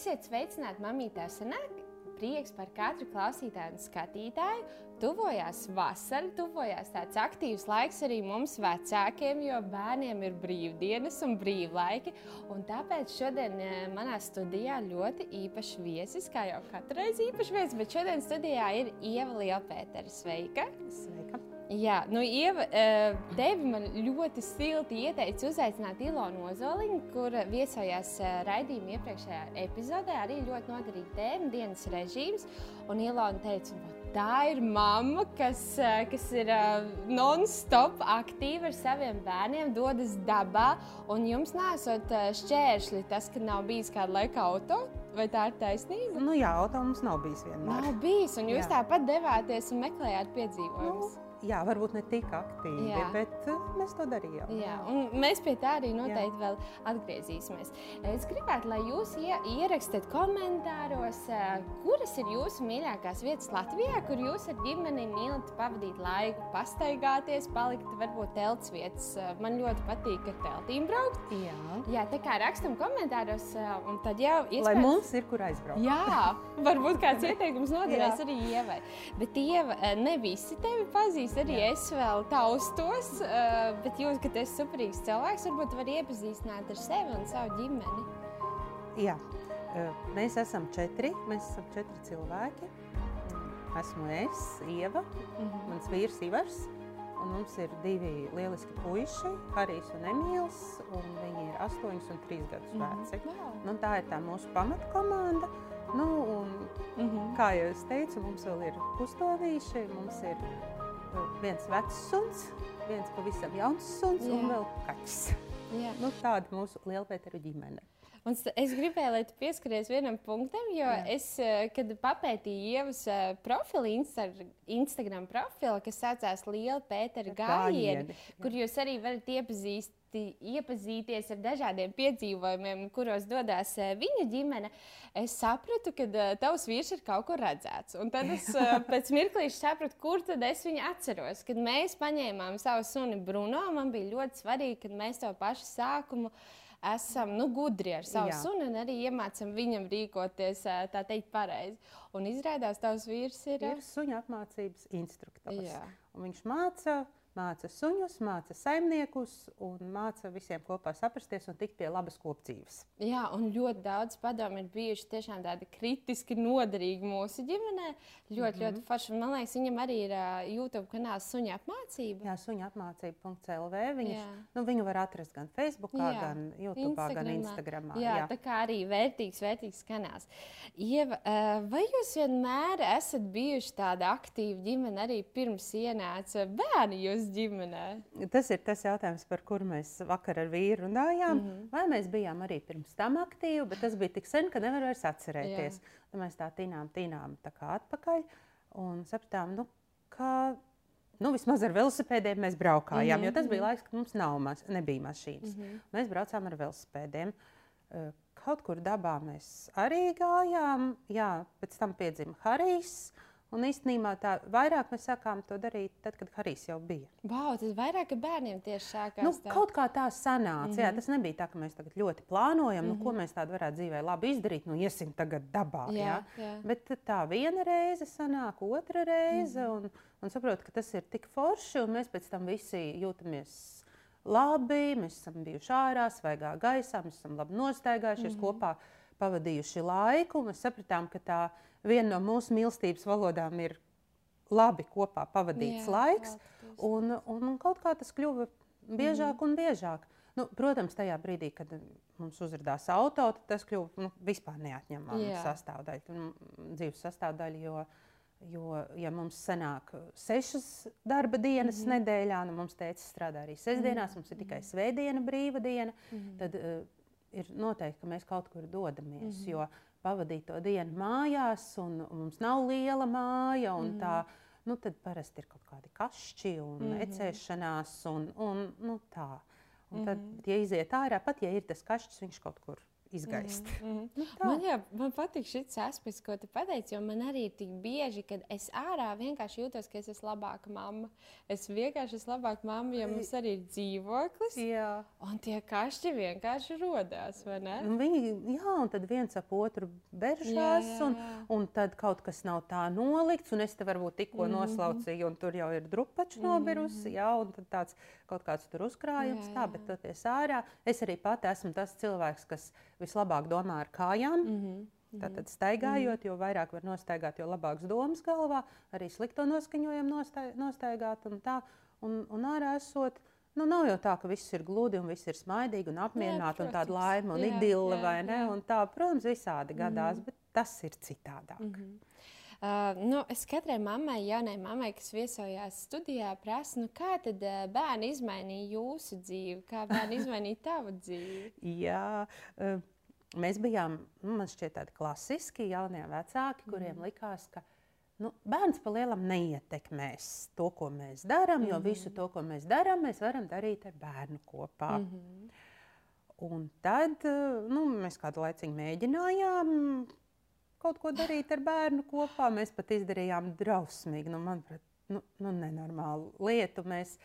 Esiet sveicināti, mamītā sanāk! Prieks par katru klausītāju un skatītāju. Tuvojās vasara, tuvojās tāds aktīvs laiks arī mums, vecākiem, jo bērniem ir brīvdienas un brīvlaiki. Un tāpēc šodien eh, manā studijā ļoti īpašs viesis, kā jau katru reizi īpašs viesis, bet šodien studijā ir Ieva Lielpētera. Sveika! Sveika! Jā, nu, Ieva, eh, tevi man ļoti silti ieteica uzaicināt Ilonu Ozoliņu, kur viesojās eh, raidījuma iepriekšējā epizodē. Arī ļoti noderīga tēma, dienas režīms. Un Ilona teica, tā ir mamma, kas, eh, kas ir non-stop aktīva ar saviem bērniem, dodas dabā. Un jums nesot šķēršļi tas, ka nav bijis kāda laika auto. Vai tā ir taisnība? Nu, jā, auto mums nav bijis vienmēr. Nav bijis, un jūs jā. tāpat devāties un meklējāt piedzīvojumus. Nu, Jā, varbūt ne tik aktīvi, jā. bet uh, mēs to darījām. Jā, un mēs pie tā arī noteikti jā. vēl atgriezīsimies. Es gribētu, lai jūs ierakstiet komentāros, uh, kuras ir jūsu mīļākās vietas Latvijā, kur jūs ar ģimeni mīlat pavadīt laiku, pastaigāties, palikt varbūt telts vietas. Uh, man ļoti patīk ar teltīm braukt. Jā, jā tā kā rakstam komentāros, un tad jau iespējams... Lai mums ir kur aizbraukt. Jā, varbūt kāds ieteikums noderēs arī Ievai. Bet Ieva, ne visi tevi pazīst pazīst, arī Jā. es vēl taustos, uh, bet jūs, ka esat superīgs cilvēks, varbūt var iepazīstināt ar sevi un savu ģimeni. Jā, uh, mēs esam četri, mēs esam četri cilvēki. Esmu es, Ieva, mm -hmm. mans vīrs Ivars, un mums ir divi lieliski puiši, Harijs un Emīls, un viņi ir 8 un 3 gadus mm -hmm. veci. Wow. Nu, tā ir tā mūsu pamatkomanda. Nu, un, mm -hmm. Kā jau es teicu, mums vēl ir pustovīši, mums ir viens vecs suns, viens pavisam jauns suns Jā. un vēl kaķis. Jā. Nu, tāda mūsu lielpēteru ģimene. Un es gribēju, lai tu pieskaries vienam punktam, jo Jā. es, eh, kad papētīju ievas eh, profilu, Instagram profilu, kas saucās Liela Pētera gājieni, kur jūs arī varat iepazīst iepazīties ar dažādiem piedzīvojumiem, kuros dodas eh, viņa ģimene, es sapratu, ka uh, tavs vīrs ir kaut kur redzēts. Un tad es uh, pēc mirklīša sapratu, kur tad es viņu atceros. Kad mēs paņēmām savu suni Bruno, man bija ļoti svarīgi, ka mēs to pašu sākumu esam nu, gudri ar savu Jā. sunu un arī iemācām viņam rīkoties tā teikt pareizi. Un izrādās, tavs vīrs ir, ir suņa apmācības instruktors. Jā. Un viņš māca māca suņus, māca saimniekus un māca visiem kopā saprasties un tikt pie labas kopdzīves. Jā, un ļoti daudz padomu ir bijuši tiešām tādi kritiski noderīgi mūsu ģimenē. Ļoti, mm -hmm. ļoti forši. Man liekas, viņam arī ir uh, YouTube kanāls Suņa apmācība. Jā, suņa apmācība.clv. Viņš, nu, viņu var atrast gan Facebook, gan YouTube, Instagramā. gan Instagram. Jā, jā, tā kā arī vērtīgs, vērtīgs kanāls. Ieva, uh, vai jūs vienmēr esat bijuši tāda aktīva ģimene arī pirms ienāca bērni? Jūs jūsu ģimenē? Tas ir tas jautājums, par kuru mēs vakar ar vīru runājām. Mm -hmm. Vai mēs bijām arī pirms tam aktīvi, bet tas bija tik sen, ka nevar vairs atcerēties. Tad mēs tā tinām, tinām tā kā atpakaļ un sapratām, nu, ka nu, vismaz ar velosipēdiem mēs braukājām. Mm -hmm. Jo tas bija mhm. laiks, kad mums mas, nebija mašīnas. Mm -hmm. Mēs braucām ar velosipēdiem. Kaut kur dabā mēs arī gājām. Jā, pēc tam piedzima Harijs. Uh, Un īstenībā tā vairāk mēs sākām to darīt, tad, kad Harijs jau bija. Wow, tas vairāk bērniem tieši sākās. Nu, tā. kaut kā tā sanāca. Mm -hmm. jā, mhm. tas nebija tā, ka mēs tagad ļoti plānojam, mm -hmm. nu, ko mhm. mēs tādu varētu dzīvē labi izdarīt. Nu, iesim tagad dabā. Jā, jā. Jā. Bet tā viena reize sanāk, otra reize. Mm -hmm. un, un saprotu, ka tas ir tik forši, un mēs pēc tam visi jūtamies labi. Mēs esam bijuši ārā, svaigā gaisā, mēs esam labi nostaigājušies mm -hmm. kopā, pavadījuši laiku. Mēs sapratām, ka tā ir viena no mūsu mīlestības valodām ir labi kopā pavadīts Jā, laiks. Un, un, un kaut kā tas kļuva biežāk mm. un biežāk. Nu, protams, tajā brīdī, kad mums uzrādījās auto, tas kļuva nu, vispār neatņemama sastāvdaļa, nu, dzīves sastāvdaļa. Jo, jo, ja mums sanāk sešas darba dienas mm -hmm. nedēļā, nu mums teica, strādā arī sestdienās, mm -hmm. mums ir tikai svētdiena brīva diena, mm -hmm. tad uh, ir noteikti, ka mēs kaut kur dodamies. Mm -hmm. Pavadīt to dienu mājās, un, un mums nav liela māja. Mm. Tā, nu, tad parasti ir kaut kādi kašķi un mm. ecēšanās. Un, un, nu, tā. un tad, mm. ja iziet ārā, pat ja ir tas kašķis, viņš kaut kur izgaist. Mm -hmm. nu, tā. Man jā, man patīk šis aspekts, ko tu pateici, jo man arī ir tik bieži, kad es ārā vienkārši jūtos, ka es esmu labāka mamma. Es vienkārši esmu labāka mamma, jo mums arī ir dzīvoklis. Jā. Un tie kašķi vienkārši rodās, vai ne? Un viņi, jā, un tad viens ap otru beržās, jā, jā, jā. Un, un tad kaut kas nav tā nolikts, un es te varbūt tikko mm -hmm. noslaucīju, un tur jau ir drupačs mm -hmm. nobirusi, jā, un tad tāds kaut kāds tur uzkrājums, jā, jā. tā, bet toties ārā. Es arī pati esmu tas cilvēks, kas vislabāk domā ar kājām. Mm -hmm. Tātad staigājot, jo vairāk var nostaigāt, jo labāks domas galvā, arī slikto noskaņojumu nostaigāt un tā. Un, un ārā esot, nu, nav jau tā, ka viss ir gludi un viss ir smaidīgi un apmierināti un tāda laime un idila vai ne. Un tā, protams, visādi gadās, mm -hmm. bet tas ir citādāk. Mm -hmm. Uh, nu, es katrai mammai, jaunai mammai, kas viesojās studijā, prasu, nu, kā tad uh, bērni izmainīja jūsu dzīvi, kā bērni izmainīja tavu dzīvi? Jā, uh, mēs bijām, nu, man šķiet, tādi klasiski jaunie vecāki, kuriem mm. likās, ka nu, bērns pa lielam neietekmēs to, ko mēs darām, mm -hmm. jo visu to, ko mēs darām, mēs varam darīt ar bērnu kopā. Mm -hmm. Un tad nu, mēs kādu laiku mēģinājām kaut ko darīt ar bērnu kopā. Mēs pat izdarījām drausmīgi, nu, manuprāt, nu, nu, nenormālu lietu. Mēs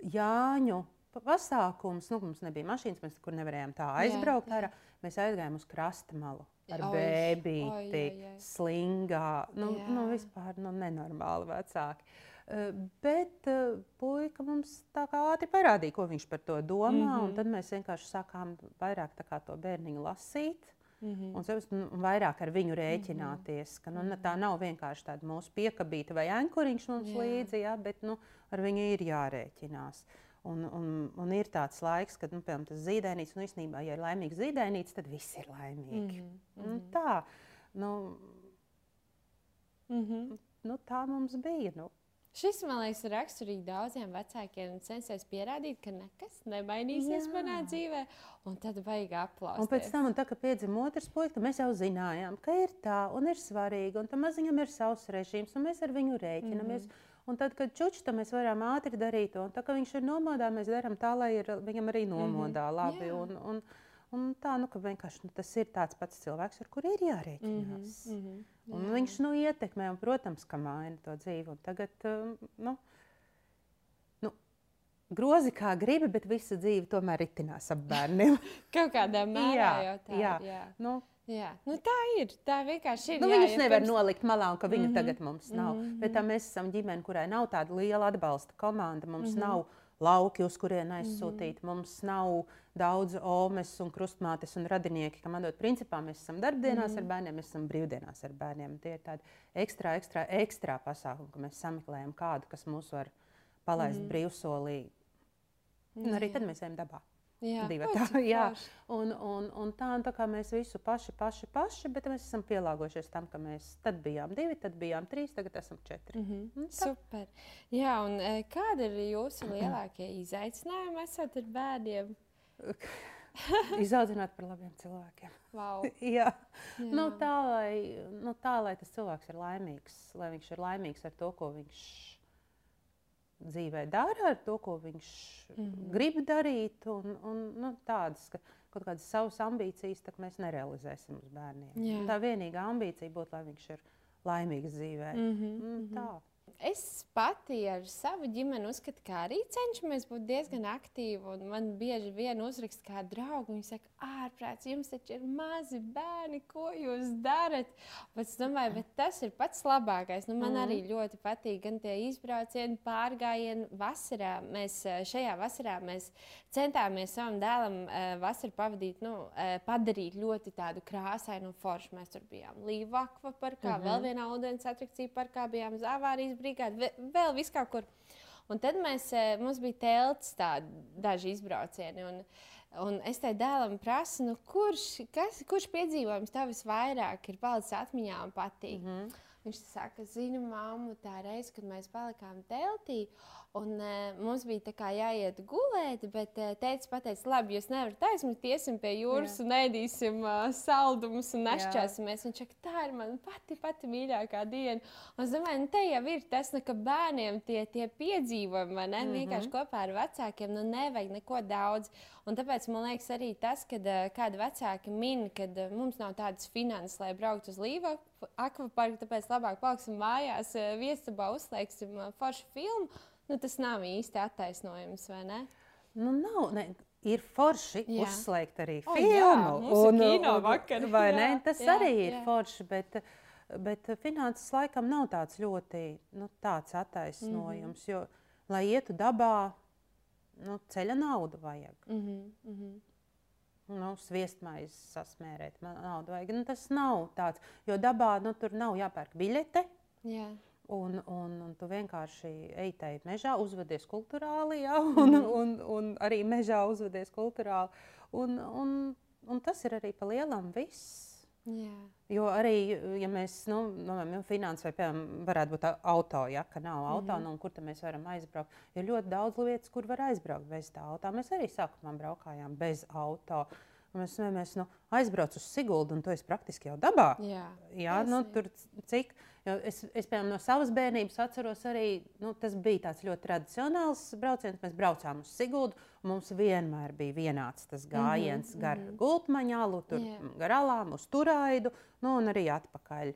Jāņu pasākums, nu, mums nebija mašīnas, mēs tur nevarējām tā aizbraukt. Jā, jā. Mēs aizgājām uz krasta malu ar oi, bēbīti, oi, oi. slingā. Nu, jā. nu, vispār nu, nenormāli vecāki. Uh, bet uh, puika mums tā kā ātri parādīja, ko viņš par to domā. Mm -hmm. Tad mēs vienkārši sākām vairāk to bērniņu lasīt. Mm -hmm. Un, sevis, un vairāk ar viņu rēķināties. Ka, nu, tā nav vienkārši tāda mūsu piekabīta vai ankuriņš mums Jā. līdzi, ja, bet nu, ar viņu ir jārēķinās. Un, un, un ir tāds laiks, kad nu, piemēram, tas zīdainīts, un īstenībā, ja ir laimīgs zīdainīts, tad viss ir laimīgi. Mm -hmm. nu, tā, nu, mm -hmm. nu, tā mums bija. Nu. Šis, man liekas, ir raksturīgi daudziem vecākiem un censies pierādīt, ka nekas nemainīsies Jā. manā dzīvē. Un tad vajag aplaust. Un pēc tam, un tā, kad piedzima otrs puika, mēs jau zinājām, ka ir tā un ir svarīgi, un tam maziņam ir savs režīms, un mēs ar viņu rēķinamies. Mm -hmm. Un tad, kad čučta mēs varam ātri darīt to, un tā kā viņš ir nomodā, mēs darām tā, lai ir, viņam arī nomodā mm -hmm. labi. Jā. Un, un, un tā, nu, ka vienkārši nu, tas ir tāds pats cilvēks, ar kuru ir jārēķinās. Mm -hmm. Jā. Un viņš nu, ietekmē, un, protams, ka maina to dzīvi. Un tagad, um, nu, nu, grozi kā gribi, bet visa dzīve tomēr ritinās ap bērniem. Kaut kādā mērā jā, jau tā. Jā. Jā. Nu, Jā, nu tā ir. Tā vienkārši ir. Nu, jā, viņus ja nevar pirms... nolikt malā, un ka viņu mm -hmm. tagad mums nav. Mm -hmm. Bet tā mēs esam ģimene, kurai nav tāda liela atbalsta komanda. Mums mm -hmm. nav lauki, uz kuriem aizsūtīt. Mm -hmm. Mums nav daudz omes un krustmātes un radinieki, kam atdot. Principā mēs esam darbdienās mm -hmm. ar bērniem, mēs esam brīvdienās ar bērniem. Tie ir tādi ekstra, ekstra, ekstra pasākumi, ka mēs sameklējam kādu, kas mūs var palaist mm -hmm. brīvsolī. Un arī tad mēs ejam dabā. Jā, tā, jā. Un, un, un tā, un tā kā mēs visu paši, paši, paši, bet mēs esam pielāgojušies tam, ka mēs tad bijām divi, tad bijām trīs, tagad esam četri. Mm -hmm. Super. Jā, un e, kādi ir jūsu lielākie izaicinājumi esat ar bērniem? Izaudzināt par labiem cilvēkiem. Wow. jā. jā. Nu, tā, lai, nu, tā, lai tas cilvēks ir laimīgs, lai viņš ir laimīgs ar to, ko viņš dzīvē dara, ar to, ko viņš mm -hmm. grib darīt. Un, un, nu, tādas, ka kaut kādas savas ambīcijas mēs nerealizēsim uz bērniem. Jā. Tā vienīgā ambīcija būtu, lai viņš ir laimīgs dzīvē. Mm -hmm. mm, tā. Es pati ar savu ģimeni uzskatu, ka arī cenšamies būt diezgan aktīvi. Man bieži vien uzraksta kā draugi. Viņi saka, ārprāts, jums taču ir mazi bērni, ko jūs darat. Bet es domāju, bet tas ir pats labākais. Nu, man mm. arī ļoti patīk gan tie izbraucieni, pārgājieni vasarā. Mēs eh, šajā vasarā mēs centāmies savam dēlam uh, vasaru pavadīt, nu, uh, padarīt ļoti tādu krāsainu foršu. Mēs tur bijām Līvakva parkā, mm -hmm. vēl vienā ūdens atrakcija parkā, bijām Zavārijas brīdī brigādi, vēl vis kaut kur. Un tad mēs, eh, mums bija telts, tādi daži izbraucieni. Un, un es tai dēlam prasu, nu, kurš, kas, kurš piedzīvojums tev visvairāk ir palicis atmiņā un patīk. Mm -hmm. Viņš saka, zinu, māmu, tā reize, kad mēs palikām teltī, un uh, mums bija jāiet gulēt, bet uh, teica, pateica, labi, jūs nevarat aizmigt, iesim pie jūras Jā. un ēdīsim uh, saldumus un našķēsimies. Viņš saka, tā ir mana pati, pati mīļākā diena. Un es domāju, nu, te jau ir tas, nu, ka bērniem tie, tie piedzīvojumi, ne, mm -hmm. vienkārši kopā ar vecākiem, nu, nevajag neko daudz. Un tāpēc man liekas arī tas, kad uh, kādi vecāki min, ka uh, mums nav tādas finanses, lai brauktu uz Līvu akvaparku, tāpēc labāk paliksim mājās, eh, viesabā uzslēgsim eh, foršu filmu. Nu, tas nav īsti attaisnojums, vai ne? Nu, nav, ne. Ir forši jā. uzslēgt arī oh, filmu. Jā, un, kino vakar, vai jā, ne? Tas jā, arī ir jā. forši, bet, bet finanses laikam nav tāds ļoti nu, tāds attaisnojums. Mm -hmm. Jo, lai ietu dabā, nu, ceļa naudu vajag. Mm -hmm nu, sviestmaizi sasmērēt. Man naudu vajag. Nu, tas nav tāds, jo dabā nu, tur nav jāpērk biļete. Jā. Un, un, un tu vienkārši ej tajā mežā, uzvedies kultūrāli, ja? un, mm. un, un arī mežā uzvedies kultūrāli. Un, un, un tas ir arī pa lielam viss. Jā. Jo arī, ja mēs, nu, nu finanses vai, piemēram, varētu būt auto, ja, ka nav auto, mm -hmm. nu, kur tad mēs varam aizbraukt. Ir ļoti daudz vietas, kur var aizbraukt bez tā auto. Mēs arī sākumā braukājām bez auto. Un mēs, mēs nu, aizbraucam uz Siguldu, un to es praktiski jau dabā. Jā, Jā nu, tur cik. Es, es piemēram, no savas bērnības atceros arī, nu, tas bija tāds ļoti tradicionāls brauciens. Mēs braucām uz Siguldu, Mums vienmēr bija vienāds tas gājiens mm -hmm, gar mm -hmm. gultmaņālu, tur, yeah. gar alām, uz turaidu, nu, un arī atpakaļ.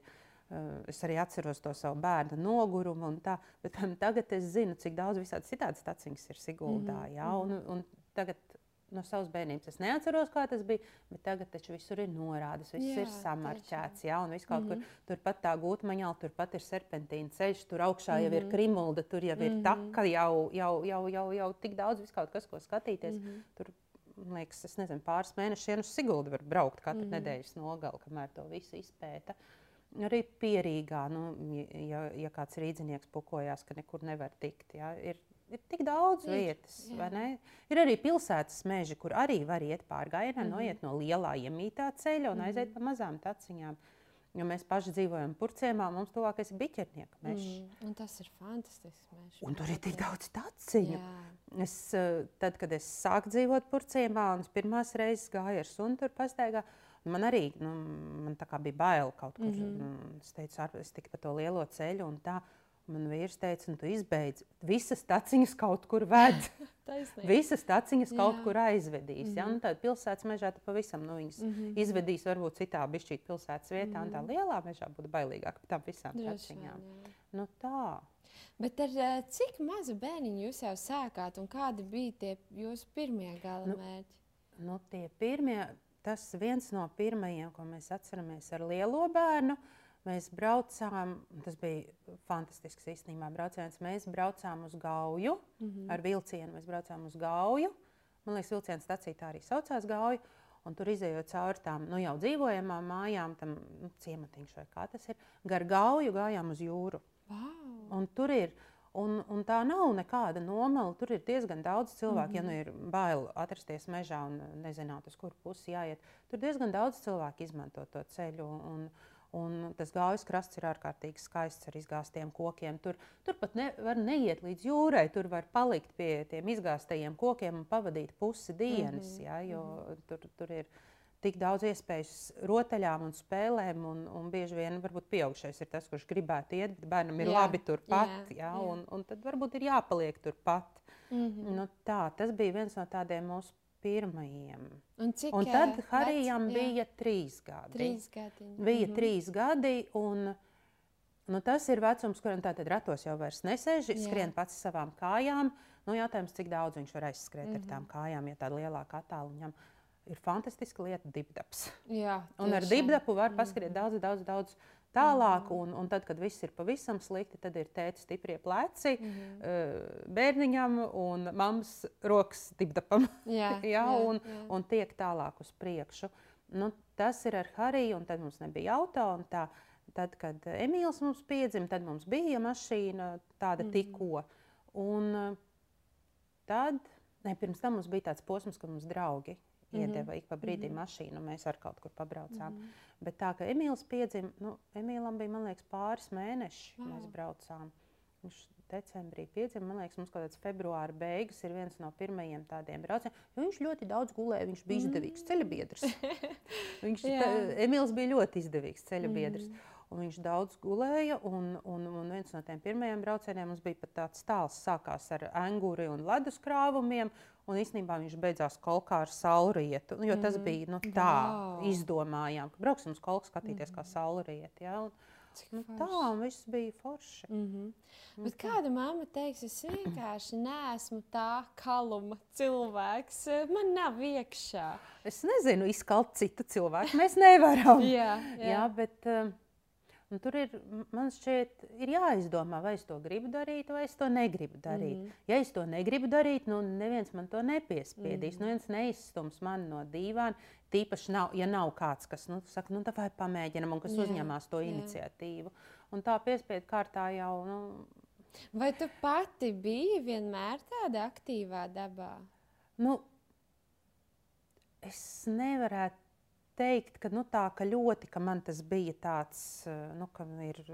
Uh, es arī atceros to savu bērnu nogurumu, tā, bet tagad es zinu, cik daudz visādi citādi staciņas ir Siguldā. Mm -hmm. ja, un, un tagad no savas bērnības es neatceros, kā tas bija, bet tagad taču visur ir norādes, viss jā, ir samarķēts. Jā, un viss kaut mm -hmm. kur turpat tā gūtmaņā, turpat ir serpentīna ceļš, tur augšā mm -hmm. jau ir mhm. krimulda, tur jau ir mm -hmm. taka, jau, jau, jau, jau, jau tik daudz viskaut kas, ko skatīties. Mm -hmm. Tur, liekas, es nezinu, pāris mēnešiem uz Siguldu var braukt katru mm -hmm. nedēļas nogali, kamēr to visu izpēta. Arī pierīgā, nu, ja, ja kāds rīznieks pukojās, ka nekur nevar tikt, jā, ir ir tik daudz ir, vietas. Ir arī pilsētas meži, kur arī var iet pārgājienā, mm -hmm. noiet no lielā iemītā ceļa un mm -hmm. aiziet pa mazām taciņām. Jo mēs paši dzīvojam Purcēmā, mums tuvākais ir biķernieka mežs. Mm, tas ir fantastisks mežs. Un tur ir tik daudz taciņu. Es, eh, tad, kad es sāku dzīvot Purcēmā un pirmās reizes gāju ar sunu tur pastaigā, man arī nu, man bija bail kaut kur. Mm -hmm. Es teicu, ar, es tiku pa to lielo ceļu un tā. Man vīrs teica, nu, tu izbeidz. Visas staciņas kaut kur ved. Visas staciņas Jā. kaut kur aizvedīs. Mm -hmm. ja? nu, tad pilsētas mežā tu pavisam nu, viņas mm -hmm. izvedīs, varbūt citā bišķīt pilsētas vietā. Mm -hmm. Tā mhm. lielā mežā būtu bailīgāk par tām visām staciņām. Nu, tā. Bet ar eh, cik mazu bērniņu jūs jau sākāt un kādi bija tie jūsu pirmie galamērķi? Nu, nu, tie pirmie, tas viens no pirmajiem, ko mēs atceramies ar lielo bērnu. Uh, Mēs braucām, tas bija fantastisks īstenībā brauciens. Mēs braucām uz Gauju mm -hmm. ar vilcienu. Mēs braucām uz Gauju. Man liekas, vilciena stacija tā arī saucās Gauju. Un tur izējot cauri tām nu, jau dzīvojamām mājām, tam nu, ciematiņš vai kā tas ir, gar Gauju gājām uz jūru. Wow. Un tur ir. Un, un tā nav nekāda nomala. Tur ir diezgan daudz cilvēku. Mm -hmm. Ja nu mhm. ir bail atrasties mežā un nezināt, uz kuru pusi jāiet, tur diezgan daudz cilvēku izmanto to ceļu. Un, Un tas gājas krasts ir ārkārtīgi skaists ar izgāztiem kokiem. Tur, tur pat nevar neiet līdz jūrai. Tur var palikt pie tiem izgāztajiem kokiem un pavadīt pusi dienas. Mm -hmm. ja, jo -hmm. tur, tur ir tik daudz iespēju rotaļām un spēlēm. Un, un bieži vien varbūt pieaugušais ir tas, kurš gribētu iet, bet bērnam ir jā, labi turpat. Jā, ja, jā. Un, un tad varbūt ir jāpaliek turpat. Mm -hmm. nu, tā, tas bija viens no tādiem mūsu pirmajiem. Un, cik, un tad Harijam vec, bija trīs gadi. Trīs gadi. Bija -hmm. trīs gadi. Un, nu, tas ir vecums, kuram tātad ratos jau vairs nesēž, jā. skrien pats savām kājām. Nu, jautājums, cik daudz viņš var aizskriet -hmm. ar tām mhm. kājām, ja tāda lielāka attāluma viņam ir fantastiska lieta, dibdaps. Jā, un ar dibdapu var paskriet -hmm. daudz, daudz, daudz tālāk. Un, un tad, kad viss ir pavisam slikti, tad ir tēta stiprie pleci mm -hmm. bērniņam un mammas rokas dibdapam. Jā, jā, jā, un, jā. un tiek tālāk uz priekšu. Nu, tas ir ar Hariju, un tad mums nebija auto. Tā, tad, kad Emīls mums piedzima, tad mums bija mašīna tāda mm -hmm. tikko. Un tad, ne, pirms tam mums bija tāds posms, ka mums draugi iedeva ik pa brīdim mm -hmm. mašīnu, mēs ar kaut kur pabraucām. Mm -hmm. Bet tā, ka Emīls piedzima, nu, Emīlam bija, man liekas, pāris mēneši, wow. mēs braucām. Viņš decembrī piedzima, man liekas, mums kaut kāds februāra beigas ir viens no pirmajiem tādiem braucieniem. Viņš ļoti daudz gulēja, viņš bija izdevīgs mm. ceļabiedrs. viņš, tā, Emīls bija ļoti izdevīgs ceļabiedrs. Mm. Un viņš daudz gulēja, un, un, un viens no tiem pirmajiem braucieniem mums bija pat tāds tāls, sākās ar anguri un ledus krāvumiem, Un īstenībā viņš beidzās kolkā ar saulrietu. Jo tas mm. bija nu, tā, wow. izdomājām, ka brauksim uz kolku skatīties mm. kā saulrieti. Ja? Un, Nu, tā viss bija forši. Mm -hmm. Nu, Bet kāda mamma teiks, es vienkārši neesmu tā kaluma cilvēks. Man nav iekšā. Es nezinu, izkalt citu cilvēku. Mēs nevaram. jā, jā. jā, bet. Uh, Un tur ir, man šķiet, ir jāizdomā, vai es to gribu darīt, vai es to negribu darīt. Mm. Ja es to negribu darīt, nu neviens man to nepiespiedīs. Mm. Neviens neizstums mani no dīvāna. Tīpaši, nav, ja nav kāds, kas nu, saka, nu, vai pamēģinam, un kas jā, uzņemās to iniciatīvu. Jā. Un tā piespiedu kārtā jau. Nu, vai tu pati biji vienmēr tāda aktīvā dabā? Nu, es nevarētu teikt, ka, nu, tā, ka ļoti ka man tas bija tāds, eh, nu, ka ir.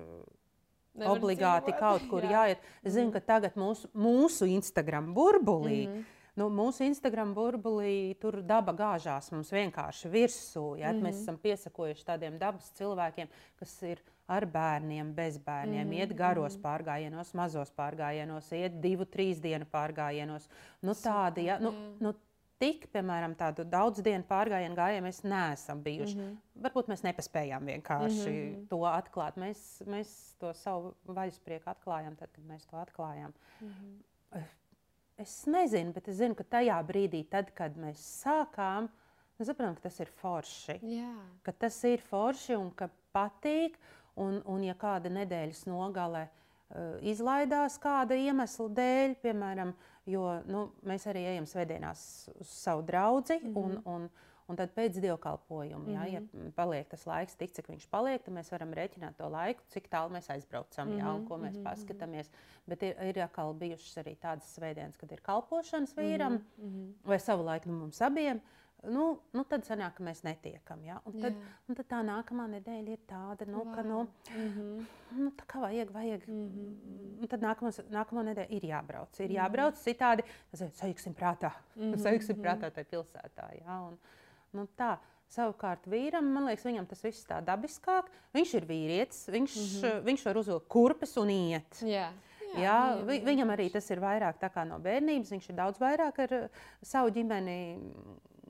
Nevar obligāti dzīvot. kaut kur jā. jāiet. Es zinu, mm. ka tagad mūsu, mūsu Instagram burbulī, mm. nu, mūsu Instagram burbulī tur daba gāžās mums vienkārši virsū. Ja? Mm. Mēs esam piesakojuši tādiem dabas cilvēkiem, kas ir ar bērniem, bez bērniem, mm. iet garos mm. pārgājienos, mazos pārgājienos, iet divu, trīs dienu pārgājienos. Nu, tādi, ja? nu, nu, tik, piemēram, tādu daudz dienu pārgājienu gājienu mēs neesam bijuši. Mm -hmm. Varbūt mēs nepaspējām vienkārši mm -hmm. to atklāt. Mēs, mēs to savu vaļasprieku atklājām tad, kad mēs to atklājām. Mm -hmm. Es nezinu, bet es zinu, ka tajā brīdī, tad, kad mēs sākām, mēs saprotam, ka tas ir forši. Yeah. Ka tas ir forši un ka patīk. Un, un ja kāda nedēļas nogale uh, izlaidās kāda iemesla dēļ, piemēram, uh, Jo nu, mēs arī ejam svētdienās uz savu draugu. Mm -hmm. un, un, Un tad pēc dievkalpojuma, mm -hmm. ja, ja mhm. paliek tas laiks, tik cik viņš paliek, tad mēs varam rēķināt to laiku, cik tālu mēs aizbraucam, mm -hmm. ja, un ko mēs mm -hmm. paskatāmies. Bet ir, ir atkal bijušas arī tādas svētdienas, kad ir kalpošanas vīram, mm -hmm. vai savulaik nu, mums abiem. Uh, nu, nu tad sanāk, ka mēs netiekam. Ja? Un, tad, un tad tā nākamā nedēļa ir tāda, nu, wow. ka nu, mm -hmm. nu, tā kā vajag, vajag. Mm -hmm. Tad nākamos, nākamā nedēļa ir jābrauc. Ir jābrauc citādi, sajuksim prātā, mm -hmm. sajuksim prātā tajā pilsētā. Ja? Un, nu, tā. Savukārt vīram, man liekas, viņam tas viss tā dabiskāk. Viņš ir vīrietis, viņš, mm -hmm. viņš var uzvilkt kurpes un iet. Yeah. Jā, jā, vi, viņam arī tas ir vairāk no bērnības. Viņš ir daudz vairāk ar savu ģimeni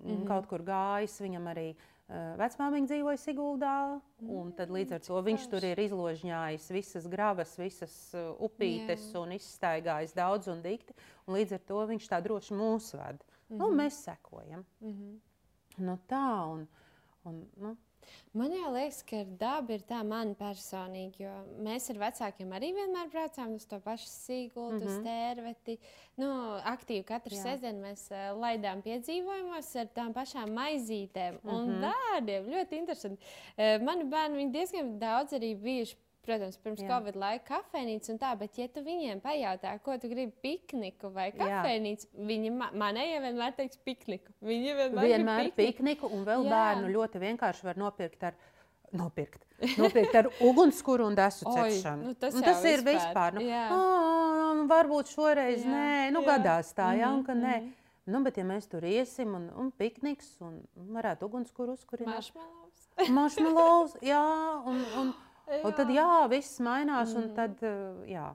mm -hmm. kaut kur gājis. Viņam arī uh, vecmāmiņa dzīvoja Siguldā. Mm -hmm. Līdz ar to viņš tur ir izložņājis visas gravas, visas uh, upītes Jā. un izstaigājis daudz un dikti. Un līdz ar to viņš tā droši mūs ved. Mm -hmm. nu, mhm. mēs sekojam. Mm -hmm. nu, tā un, un, nu, Man jau liekas, ka daba ir tā man personīgi, jo mēs ar vecākiem arī vienmēr braucām uz to pašu sīkulu, mm -hmm. uz tērveti. Nu, aktīvi katru Jā. sestdienu mēs uh, laidām piedzīvojumus ar tām pašām maizītēm mm -hmm. un mhm. bērniem. Ļoti interesanti. Uh, mani bērni diezgan daudz arī bijuši protams, pirms Jā. Covid laika kafejnīca un tā, bet, ja tu viņiem pajautā, ko tu gribi pikniku vai kafejnīcu, viņi ma manējie vienmēr teiks pikniku. Viņi vienmēr, vienmēr pikniku. pikniku un vēl Jā. bērnu ļoti vienkārši var nopirkt ar. Nopirkt. Nopirkt ar ugunskura un desu cepšanu. Nu, tas, nu, tas ir vispār. Nu, oh, varbūt šoreiz jā, nē, nu, jā. gadās tā, jā, un ka nē. Mm -hmm. Nu, bet, ja mēs tur iesim un, un pikniks un varētu ugunskura uzkurināt. Marshmallows. Marshmallows, jā, un, un, Jā. Un tad jā, viss mainās. Mm. Tad, eh, jā,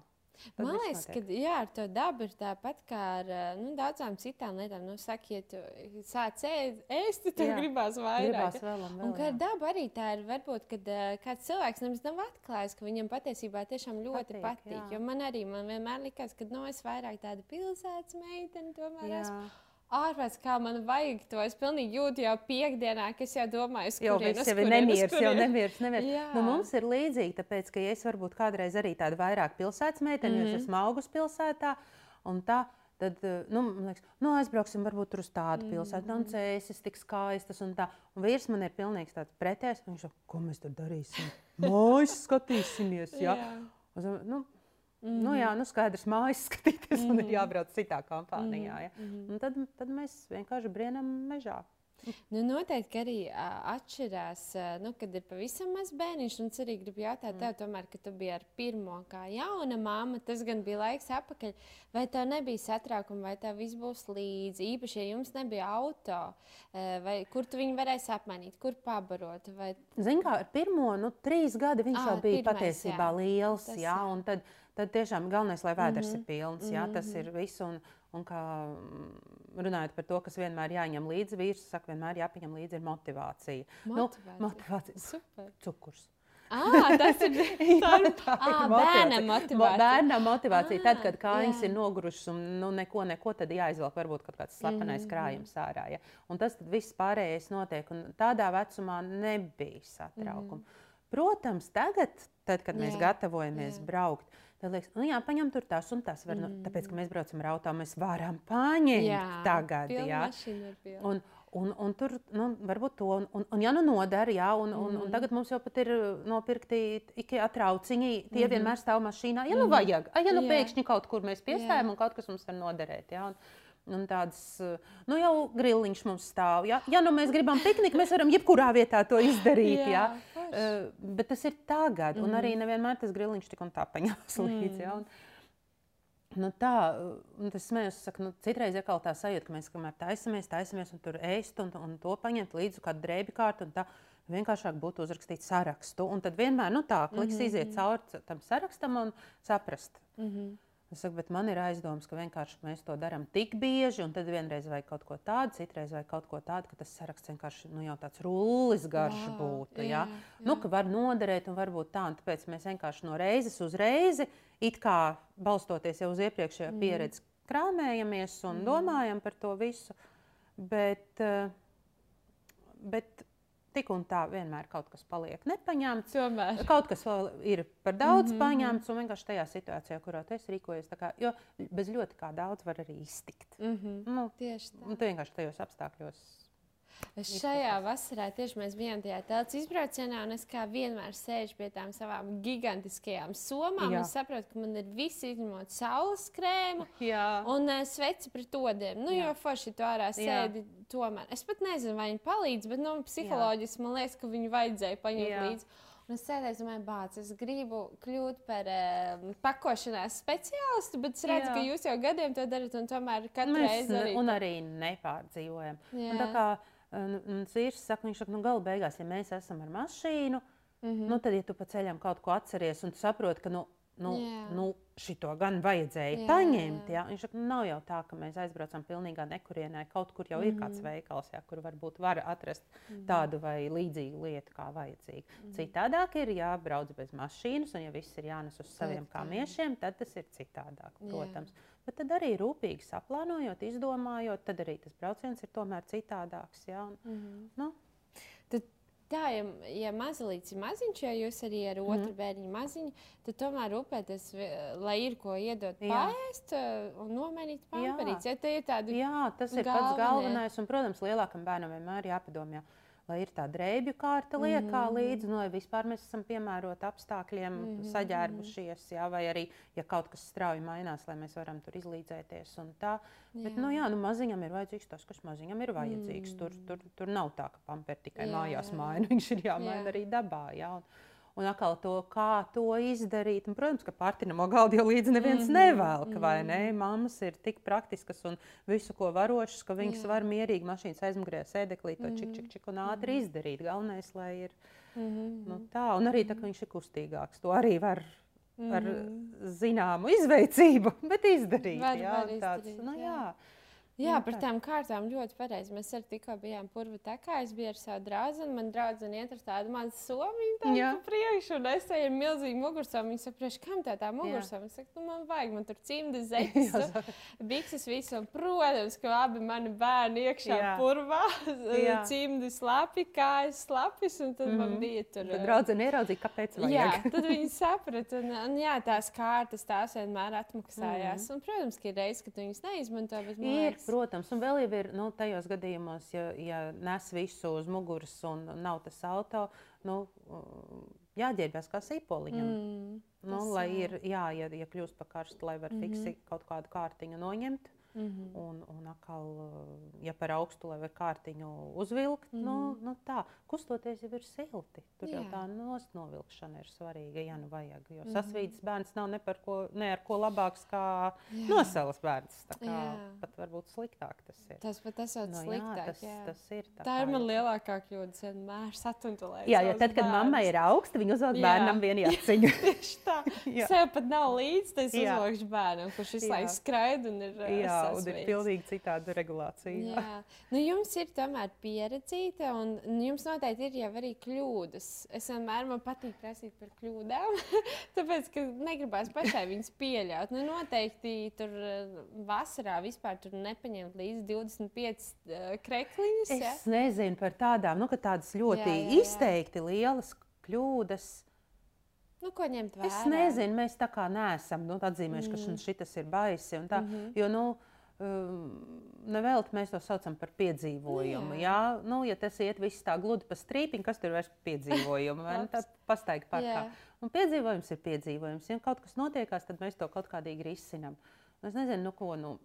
Tad Man liekas, ka jā, ar to dabu ir tāpat kā ar eh, nu, daudzām citām lietām. Nu, saki, ja tu sāc ēst, tad gribās vairāk. Gribās vēl un vēl, un kā ar dabu arī tā ir. Varbūt, kad uh, kāds cilvēks nemaz nav atklājis, ka viņam patiesībā tiešām ļoti patīk. patīk jo man arī man vienmēr likās, ka no, es vairāk tāda pilsētas meitene tomēr esmu ārpus kā man vajag to. Es pilnīgi jūtu jau piekdienā, ka es jau domāju, ka jau viss jau ir nemieris, jau nemieris. nemieris. Nu, mums ir līdzīgi, tāpēc, ka ja es varbūt kādreiz arī tādu vairāk pilsētas meiteni, mm -hmm. jo es mhm. esmu augus pilsētā. Tad, eh, nu, man liekas, nu, aizbrauksim varbūt uz tādu mm. pilsētu, un cēsis tik skaistas. Un, tā. un vīrs man ir pilnīgi tāds pretējs. Viņš saka, ko mēs tur darīsim? Mājas skatīsimies. Ja? Un, nu, Mm -hmm. Nu, jā, nu skaidrs, mājas skatīties, mm -hmm. un ir mhm. jābrauc citā kompānijā. Ja? Mm -hmm. Un tad, tad mēs vienkārši brienam mežā. Nu, noteikti arī uh, atšķirās, uh, nu, kad ir pavisam maz bērniņš. Un es arī gribu jautāt, mm. tev, tomēr, kad tu biji ar pirmo kā jauna māma, tas gan bija laiks atpakaļ. Vai tev nebija satraukuma, vai tev viss būs līdzi? Īpaši, ja jums nebija auto, uh, vai kur tu viņu varēsi apmainīt, kur pabarot? Vai... Zini, kā ar pirmo nu, trīs gadi viņš à, jau bija pirmais, patiesībā jā. liels. Tas, jā, jā. Tad, tiešām galvenais, lai vēders mm -hmm. ir pilns. Jā, tas ir viss. Un, Un kā mm, runājot par to, kas vienmēr jāņem līdzi, vīrs saka, vienmēr jāpaņem līdzi motivācija. Nu, motivācija. Nu, motivācija. Super. Cukurs. Ah, tas ir tā ah, bērna motivācija. Bērna motivācija. Tad, kad kājas ir nogurušas un nu, neko, neko, tad jāizvelk varbūt kaut kāds slepenais mm -hmm. krājums ārā. Ja? Un tas viss pārējais notiek. Un tādā vecumā nebija satraukuma. Mm -hmm. Protams, tagad, tad, kad mēs jā, gatavojamies jā. braukt, Tad liekas, nu jā, paņem tur tas un tas. Var, nu, mm. nu, tāpēc, ka mēs braucam ar auto, mēs varam paņemt jā, tagad. Jā, un, un, un tur nu, varbūt to, un, un, un ja nu nodara, jā, un, mm. un, un tagad mums jau pat ir nopirkti tikai atrauciņi, tie mm. vienmēr stāv mašīnā. Ja nu mhm. vajag, ja nu jā. pēkšņi kaut kur mēs piestājam un kaut kas mums var noderēt. Jā, un, Un tādas, nu jau grilliņš mums stāv. Ja, ja nu mēs gribam pikniku, mēs varam jebkurā vietā to izdarīt. jā, ja. uh, bet tas ir tagad, mm. un arī mhm. nevienmēr tas grilliņš tik un tā paņemas mm. līdzi. Ja, un, Nu tā, un tas smējos, saku, nu, citreiz ir kaut tā sajūta, ka mēs kamēr taisamies, taisamies un tur ēst un, un to paņemt līdzi kādu drēbi kārtu. Tā vienkāršāk būtu uzrakstīt sarakstu. Un tad vienmēr nu, tā kliks mm -hmm. iziet cauri tam sarakstam un saprast. Mm -hmm. Es saku, bet man ir aizdoms, ka vienkārši mēs to darām tik bieži, un tad vienreiz vajag kaut ko tādu, citreiz vajag kaut ko tādu, ka tas saraksts vienkārši nu, jau tāds rullis garš jā, būtu. Jā, ja? jā. Nu, ka var noderēt, un varbūt tā, un tāpēc mēs vienkārši no reizes uz reizi, it kā balstoties jau uz iepriekšējo mm. pieredzi, krāmējamies un mm. domājam par to visu. Bet, eh, bet tik un tā vienmēr kaut kas paliek nepaņemts. Tomēr. Kaut kas vēl ir par daudz mm -hmm. paņemts, un vienkārši tajā situācijā, kurā es rīkojos, kā, jo bez ļoti kā daudz var arī iztikt. Mm -hmm. nu, Tieši tā. Nu, tu vienkārši tajos apstākļos Es šajā vasarā tieši mēs bijām tajā telpas izbraucienā, un es kā vienmēr sēžu pie tām savām gigantiskajām somām. Jā. Es saprotu, ka man ir visi izņemot saules krēmu Jā. un uh, sveci pret odiem. Nu, Jā. jo forši tu ārā sēdi. Jā. Tomēr es pat nezinu, vai viņi palīdz, bet nu, psiholoģiski man liekas, ka viņi vajadzēja paņemt Jā. līdzi. Un es sēdēju, domāju, bāc, es gribu kļūt par um, pakošanās speciālistu, bet es redzu, Jā. ka jūs jau gadiem to darat, un tomēr katru reizi arī. Un arī nepārdzīvojam. Un tā kā Vīrs saka, viņš saka, nu, gala beigās, ja mēs esam ar mašīnu, mm -hmm. nu, tad, ja tu pa ceļam kaut ko atceries un saproti, ka nu, nu, yeah. nu, šito gan vajadzēja jā, paņemt. Jā. Jā. Viņš saka, nu, nav jau tā, ka mēs aizbraucam pilnīgā nekurienē. Kaut kur jau mm. ir kāds mhm. veikals, jā, kur varbūt var atrast mm. tādu vai līdzīgu lietu, kā vajadzīga. Mm. Citādāk ir jābrauc bez mašīnas, un ja viss ir jānes uz saviem kāmiešiem, tad tas ir citādāk, protams. Jā. Bet tad arī rūpīgi saplānojot, izdomājot, tad arī tas brauciens ir tomēr citādāks. Ja? Un, mm -hmm. nu. Tad tā, ja, ja mazliet ir maziņš, ja jūs arī ar otru mm bērnu maziņu, tad tomēr rūpēties, lai ir ko iedot pāriest un nomainīt pāri. Ja Jā, tas ir galvenais. pats galvenais. Un, protams, lielākam bērnam vienmēr jāpadomā. Jā lai ir tā drēbju kārta liekā mm līdzi, nu, lai vispār mēs esam piemēroti apstākļiem, mm -hmm. saģērbušies, jā, vai arī, ja kaut kas strauji mainās, lai mēs varam tur izlīdzēties un tā. Jā. Bet, nu, jā, nu, maziņam ir vajadzīgs tas, kas maziņam ir vajadzīgs. Mm tur, tur, tur nav tā, ka pamper tikai jā, mājās jā. maina, viņš ir jāmaina jā. arī dabā. Jā, un, un atkal to, kā to izdarīt. Un, protams, ka partinamo galdu jau līdzi neviens mm -hmm. nevelk, vai ne? Mhm. Mammas ir tik praktiskas un visu ko varošas, ka viņas Jā. var mierīgi mašīnas aizmugurē sēdeklī to mm -hmm. čik, čik, čik un ātri mm -hmm. izdarīt. Galvenais, lai ir mm -hmm. nu, tā, un arī tā, ka viņš ir kustīgāks. To arī var ar mm -hmm. zināmu izveicību, bet izdarīt. Var, jā, var tāds, izdarīt, nu, jā. Jā. Jā, par tām kārtām ļoti pareizi. Mēs arī tikko bijām purva tekā. Es biju ar savu draugu. Man draudzene iet ar tādu mazu somiņu, tādu priekšu, un es eju ar milzīgu mugursomu. Viņa saprot, kam tā tā mugursoma? Es saku, nu, man vajag, man tur cimdi zeķis, bikses visu. Un, protams, ka abi mani bērni iekšā jā. purvā, cimdi slapi, kājas slapis, un tad mm -hmm. man mhm. bija tur. Tad draudzene ieraudzīja, kāpēc vajag. Jā, tad viņi saprata, un, un jā, tās kārtas tās vienmēr atmaksājās. Mm -hmm. Un, protams, ka ir reizes, kad viņas neizmanto, bet man liekas, Protams, un vēl jau ir nu, tajos gadījumos, ja, ja nes visu uz muguras un nav tas auto, nu, jāģērbjas kā sīpoliņam. Mm, nu, lai ir, jā, ja, ja kļūst par karstu, lai var mm -hmm. fiksi kaut kādu kārtiņu noņemt. Mm -hmm. un, un atkal, ja par augstu vai kārtiņu uzvilkt, mm -hmm. nu, mhm. nu tā, kustoties jau ir silti. Tur Jā. jau tā novilkšana ir svarīga, ja nu vajag. Jo mm -hmm. sasvīdis bērns nav ne, ko, ne ar ko labāks kā jā. nosēlas bērns. Tā kā pat varbūt sliktāk tas ir. Tas pat esot no, sliktāk. Jā, tas, jā. tas ir. Tā, tā ir man lielākā kļūda, vienmēr satuntulēt. Jā, jo tad, kad mamma ir augsta, viņa uzvelk bērnam vienu jaciņu. Tieši tā. Sev pat nav līdzi, tas uzvelkšu bērnam, kurš visu laiku skraida un ir. Jā, un ir pilnīgi citāda regulācija. Jā. Nu, jums ir tomēr pieredzīta, un jums noteikti ir jau arī kļūdas. Es vienmēr man patīk prasīt par kļūdām, tāpēc, ka negribās pašai viņas pieļaut. Nu, noteikti tur eh, vasarā vispār tur nepaņemt līdzi 25 uh, krekliņus. Es ja? nezinu par tādām, nu, tādas ļoti jā, jā, jā. izteikti lielas kļūdas. Nu, ko ņemt vērā? Es nezinu, mēs tā kā neesam nu, atzīmējuši, ka mm. šis ir baisi. Tā, mm -hmm. Jo, nu, Nevelti mēs to saucam par piedzīvojumu. Jā. Jā? Nu, ja tas iet viss tā gludi pa strīpiņu, kas tur vairs piedzīvojumu, vai nu, tā pastaigā parkā. Un piedzīvojums ir piedzīvojums. Ja kaut kas notiekās, tad mēs to kaut kādīgi risinām. Es nezinu, nu, ko. Nu,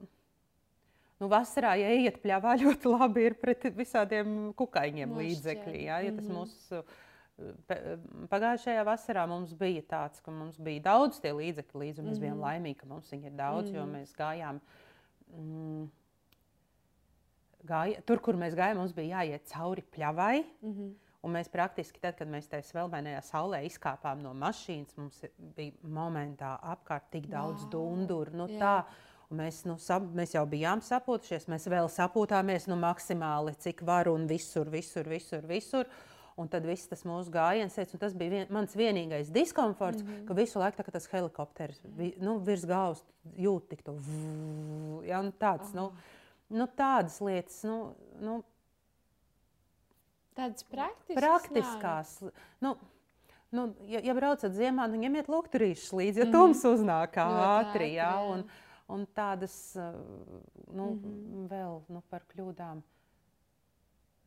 Nu, vasarā, ja iet pļāvā, ļoti labi ir pret visādiem kukaiņiem līdzekļi. Ja, ja tas mm -hmm. mūsu Pagājušajā vasarā mums bija tāds, ka mums bija daudz tie līdzekļi līdzi, un mēs mm -hmm. bijām mhm. laimīgi, ka mums viņi ir daudz, mm -hmm. jo mhm. mēs gājām. Mm, gāja, tur, kur mēs gājām, mums bija jāiet cauri pļavai. Mm -hmm. Un mēs praktiski, tad, kad mēs tajā svelbēnajā saulē izkāpām no mašīnas, mums bija momentā apkārt tik daudz wow. dunduru. Nu, tā, mēs, nu, sap, mēs jau bijām sapūtušies, mēs vēl sapūtāmies nu, maksimāli, cik var un visur, visur, visur. visur. Un tad viss tas mūsu gājiens, teica, tas bija vien, mans vienīgais diskomforts, mm -hmm. ka visu laiku tā, tas helikopters vi, nu, virs galvas jūt tik to vū, ja, nu, tāds, nu, nu, tādas lietas. Nu, nu, Tādas praktiskas. praktiskās nu, nu, ja, ja braucat ziemā, nu, ņemiet lukturīšus līdzi, ja mm -hmm. tums uznāk ātri. Ja, un, un tādas nu, mm -hmm. vēl nu, par kļūdām.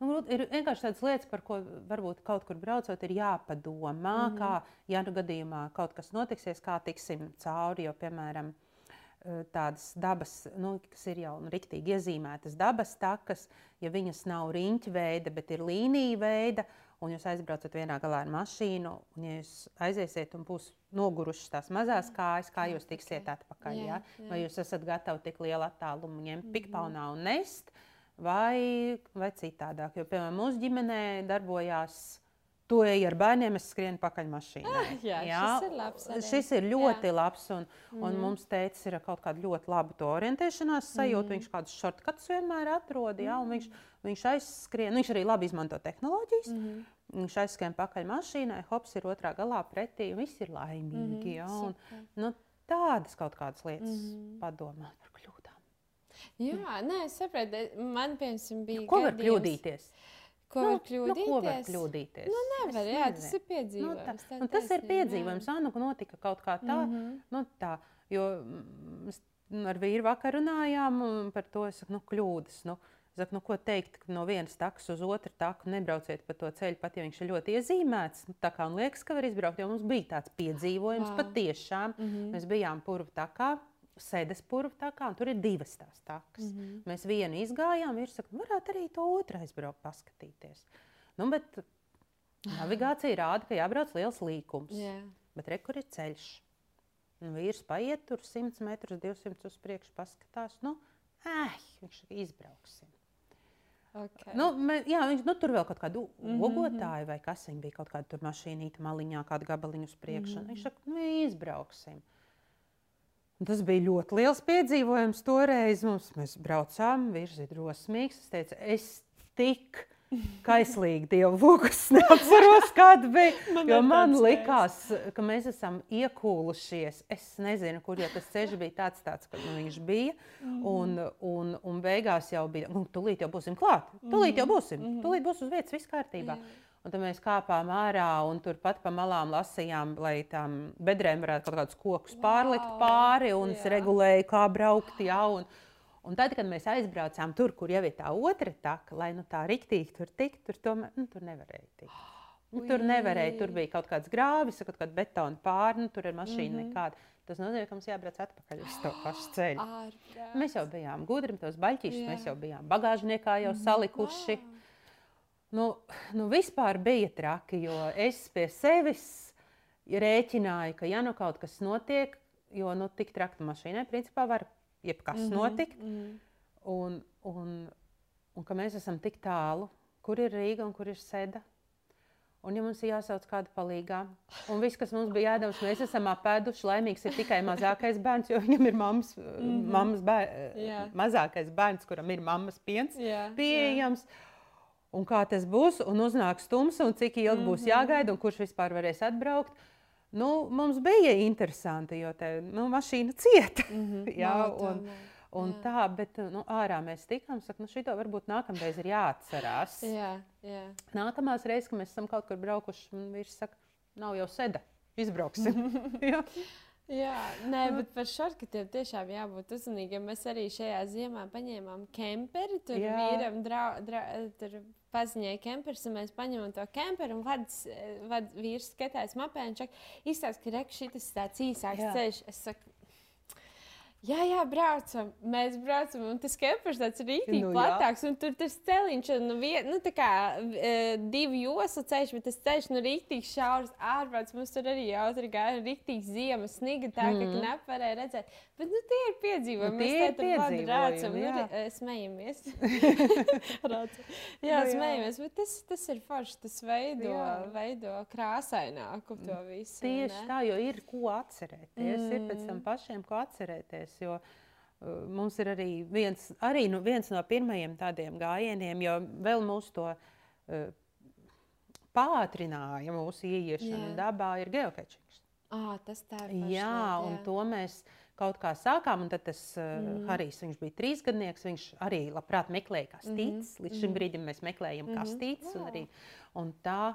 Nu, ir vienkārši tādas lietas, par ko varbūt kaut kur braucot, ir jāpadomā, mm -hmm. kā, ja nu gadījumā kaut kas notiksies, kā tiksim cauri. Jo, piemēram, eh, tādas dabas, nu, kas ir jau nu, rīktīgi iezīmētas dabas takas, ja viņas nav riņķa veida, bet ir līnija veida, un jūs aizbraucat vienā galā ar mašīnu, un ja jūs aiziesiet un būs nogurušas tās mazās kājas, kā jūs tiksiet atpakaļ. Jā, jā. Vai jūs esat gatavi tik lielu attālumu ņemt -hmm. pikpaunā un nest? Vai, vai citādāk. Jo, piemēram, mūsu ģimenē darbojās. Tu ej ar bērniem, es skrienu pakaļ mašīnā. Ah, jā, jā, šis ir labs. Arī. Šis ir ļoti jā. labs. Un, un mm. mums teicis, ir kaut kāda ļoti laba to orientēšanās sajūta. Mm. Viņš kādus šortkatus vienmēr atrod. Jā, mm. viņš, viņš aizskrien. Viņš arī labi izmanto tehnoloģijas. Mm. Viņš aizskrien pakaļ mašīnai, hops ir otrā galā pretī. Viss ir laimīgi. Mm. Jā, un, nu, tādas kaut kādas lietas mm. padomāt par. Jā, nē, es saprotu, man piemēram bija. Ko var kļūdīties? Ko nu, var kļūdīties? Nu, ko var kļūdīties? Nu, nevar, jā, tas ir piedzīvojums. Nu, tā, nu, tas ir piedzīvojums, jā. nu, notika kaut kā tā. Mm -hmm. nu, tā jo mēs ar vīru vakar runājām par to, es saku, nu, kļūdas. Nu, Saku, nu, ko teikt, no vienas takas uz otru taku nebrauciet pa to ceļu, pat ja viņš ir ļoti iezīmēts. Nu, tā kā man liekas, ka var izbraukt, jo mums bija tāds piedzīvojums wow. patiešām. Mm -hmm. Mēs bijām purvu takā, sēdes purva takā, un tur ir divas tās takas. Mm -hmm. Mēs vienu izgājām, ir sakot, varētu arī to otru aizbraukt, paskatīties. Nu, bet navigācija rāda, ka jābrauc liels līkums. Yeah. Bet re, kur ir ceļš? Nu, vīrs paiet tur 100 metrus, 200 uz priekšu, paskatās. Nu, eh, viņš izbrauksim. Okay. Nu, mē, jā, viņš nu, tur vēl kaut kādu mm -hmm. vai kas viņa bija, kaut kāda mašīnīta maliņā, kādu gabaliņu uz priekšu. Mm -hmm. Viņš saka, nu, izbrauksim. Tas bija ļoti liels piedzīvojums toreiz. Mums, mēs braucām, vīrs ir drosmīgs. Es teicu, es tik kaislīgi dievu lūgus, neatceros, kāda bija. Man jo man likās, ka mēs esam iekūlušies. Es nezinu, kur jau tas ceļš bija tāds, tāds ka nu, viņš bija. Mm un, un, un beigās jau bija, nu, tūlīt jau būsim klāt. Tūlīt jau būsim. Mm. Tūlīt būs uz vietas, viss kārtībā. Yeah. Un tad mēs kāpām ārā un turpat pa malām lasījām, lai tam bedrēm varētu kaut kādus kokus wow. pārlikt pāri un es regulēju, kā braukt. Jā, un, un tad, kad mēs aizbraucām tur, kur jau ir tā otra taka, lai nu tā riktīgi tur tiktu, tur, tomēr, nu, tur nevarēja tikt. Nu, tur nevarēja, tur bija kaut kāds grāvis, kaut kāda betona pārna, tur ir mašīna mm -hmm. nekāda. Tas nozīmē, ka mums jābrauc atpakaļ uz to pašu ceļu. Ārprāt. Mēs jau bijām gudri, tos baļķīšus mēs jau bijām bagāžniekā jau mhm. salikuši. Wow. Nu, nu vispār bija traki, jo es pie sevis rēķināju, ka ja nu kaut kas notiek, jo nu, tik trakta mašīnai principā var jebkas mm -hmm. notikt. Mm -hmm. un, un, un ka mēs esam tik tālu, kur ir Rīga un kur ir Seda. Un, ja mums ir jāsauc kāda palīgā, un viss, kas mums bija jādara, mēs esam apēduši, laimīgs ir tikai mazākais bērns, jo viņam ir mammas, mm -hmm. mammas bēr, mazākais bērns, kuram ir mammas piens yeah. pieejams. Yeah. Un kā tas būs, un uznāks tumsa, un cik ilgi mm -hmm. būs mhm. jāgaida, un kurš vispār varēs atbraukt. Nu, mums bija interesanti, jo tā nu, mašīna cieta. Mm -hmm. jā, un, Un jā. tā, bet nu, ārā mēs tikām, saka, nu, šito varbūt nākamreiz ir jāatcerās. jā, jā. Nākamās reizes, kad mēs esam kaut kur braukuši, man vīrs saka, nav jau seda, izbrauksim. Jā, nē, bet par šarkatiem tiešām jābūt uzmanīgiem. Mēs arī šajā ziemā paņēmām kemperi. Tur Jā. vīram drau, drau, tur paziņoja kemperis, un mēs paņemam to kemperu. Un vads, vad, vīrs skatās mapē un izsaka, ka šis ir tāds īsāks Jā. ceļš. Es saku, Jā, jā, braucam. Mēs braucam, un tas kempers tāds rīktīgi nu, platāks. Un tur tas celiņš, nu, vien, nu tā kā e, divi joslu ceļš, bet tas ceļš, nu, rīktīgi šaurs ārprāts. Mums tur arī jautri gāja rīktīgi ziema, sniga tā, mm. ka nevarēja redzēt. Bet, nu, tie ir piedzīvojumi. Nu, tie mēs tā tur rācam, nu, e, smejamies. jā, nu, smejamies, bet tas, tas ir forši, tas veido, jā. veido krāsaināku to visu. Tieši ne? tā, jo ir ko atcerēties, mm. ir pēc tam pašiem ko atcerēties mācīties. Jo, uh, Mums ir arī viens, arī nu, viens no pirmajiem tādiem gājieniem, jo vēl mūsu to uh, pātrināja, mūsu ieiešana jā. dabā, ir geokečings. Ah, tas tā ir. Jā, jā, un to mēs kaut kā sākām. Un tad tas uh, mm. Harijs, viņš bija trīsgadnieks, viņš arī labprāt meklēja kastītes. Mm. Līdz šim mm. brīdim mēs meklējam mm. kastītes. Un arī, un tā,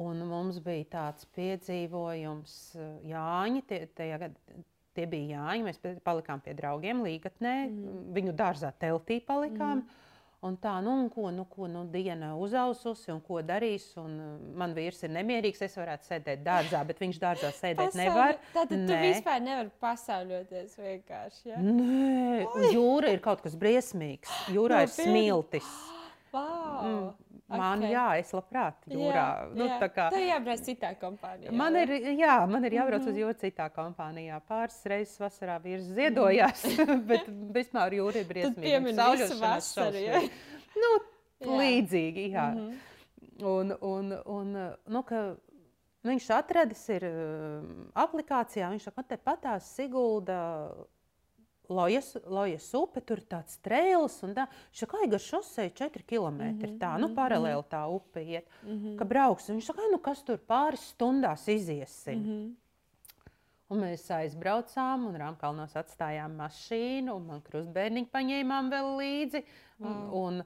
un mums bija tāds piedzīvojums, uh, Jāņi, tie, tajā gadā Tie bija Jāņi. Mēs palikām pie draugiem Līgatnē, mm. viņu dārzā teltī palikām. Mm. Un tā, nu, un ko, nu, ko nu, diena uzaususi, un ko darīs. Un uh, man vīrs ir nemierīgs. Es varētu sēdēt dārzā, bet viņš dārzā sēdēt Pasauli. nevar. Tad tu vispār nevari pasauļoties vienkārši. Ja? Nē, jūra ir kaut kas briesmīgs. Jūrā no, ir smiltis. Wow. Mm. Man, okay. jā, es labprāt jūrā. Jā, nu, jā. Tā kā, Tev jābrauc citā kompānijā. Man ir, jā, man ir jābrauc mm -hmm. uz jūru citā kompānijā. Pāris reizes vasarā vīrs ziedojās, bet vispār jūra ir briesmīga. Sauļošanās šausmīgi. nu, jā. līdzīgi, jā. Mm -hmm. Un, un, un, nu, ka, viņš atradis ir aplikācijā, viņš saka, te patās Sigulda Lojas, Lojas upe, tur ir tāds trēls, un tā, ka šosei 4 km, mm -hmm, tā, nu, paralēli tā upe iet, mm -hmm. ka brauks, viņš saka, nu, kas tur pāris stundās iziesim. Mm -hmm. Un mēs aizbraucām, un Rāmkalnos atstājām mašīnu, un man krustbērniņu paņēmām vēl līdzi, wow. un, un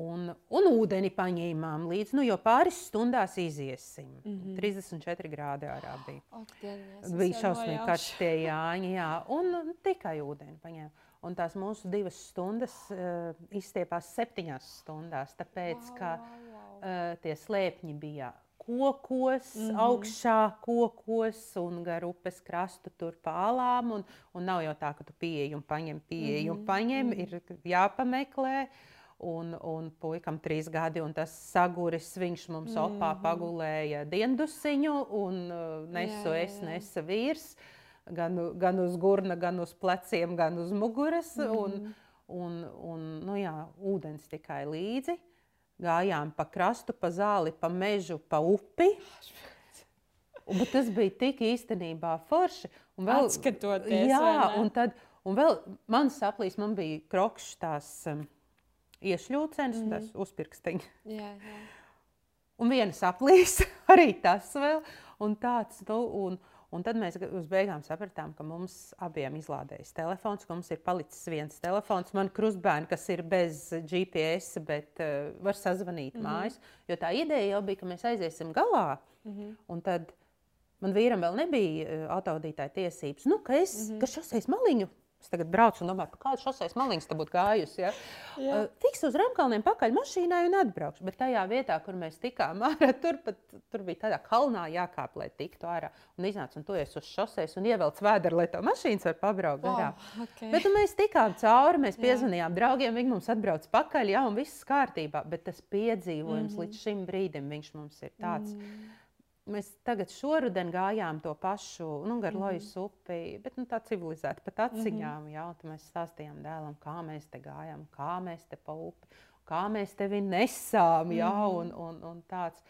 Un, un ūdeni paņēmām līdzi, nu, jo pāris stundās iziesim. Mm -hmm. 34 grādi ārā bija. Oh, bija šausmīgi karsts tie jāņi, jā, un tikai ūdeni paņēmām. Un tās mūsu divas stundas uh, izstiepās septiņās stundās, tāpēc, wow, ka wow. Uh, tie slēpņi bija kokos, mm -hmm. augšā kokos un gar upes krastu tur pālām. Un, un nav jau tā, ka tu pieeji un paņem, pieeji mm -hmm. un paņem, mm -hmm. ir jāpameklē. Uh, un, un puikam trīs gadi, un tas saguris, viņš mums mm opā pagulēja diendusiņu, un uh, nesu jā, jā. es, nesa vīrs, gan, gan uz gurna, gan uz pleciem, gan uz muguras, mm un, un, un nu jā, ūdens tikai līdzi. Gājām pa krastu, pa zāli, pa mežu, pa upi. Bet tas bija tik īstenībā forši. Un vēl, Atskatoties, jā, un tad, un vēl man saplīs, man bija krokšs tās um, iešļūcenis, mm -hmm. tas uzpirkstiņš. Jā, jā. Un viena saplīs, arī tas vēl. Un tāds, nu, un, un tad mēs uz beigām sapratām, ka mums abiem izlādējas telefons, ka mums ir palicis viens telefons. Man krustbērni, kas ir bez GPS, bet uh, var sazvanīt mm -hmm. mājas. Jo tā ideja jau bija, ka mēs aiziesim galā. Mm -hmm. Un tad man vīram vēl nebija uh, autovadītāja tiesības. Nu, ka es, mm -hmm. ka šoseis maliņu Es tagad braucu un domāju, pa kādu šoseis malīņas te būtu gājusi. Ja? Uh, tiks uz Ramkalniem pakaļ mašīnai un atbraukšu. Bet tajā vietā, kur mēs tikām ārā, tur, pat, tur bija tādā kalnā jākāp, lai tiktu ārā. Un iznāca un esi uz šoseis un ievelc vēdru, lai to mašīnas var pabraukt garām. Oh, okay. Bet nu, mēs tikām cauri, mēs piezvanījām draugiem, viņi mums atbrauc pakaļ, jā, un viss kārtībā. Bet tas piedzīvojums mm -hmm. līdz šim brīdim, viņš mums ir tāds. Mm -hmm Mēs tagad šoruden gājām to pašu, nu, gar mm -hmm. Upi, bet nu, tā civilizēta pat aciņām. Mm -hmm. jā, mēs stāstījām dēlam, kā mēs te gājām, kā mēs te pa upi, kā mēs tevi nesām. Jā, mm -hmm. un, un, un tāds.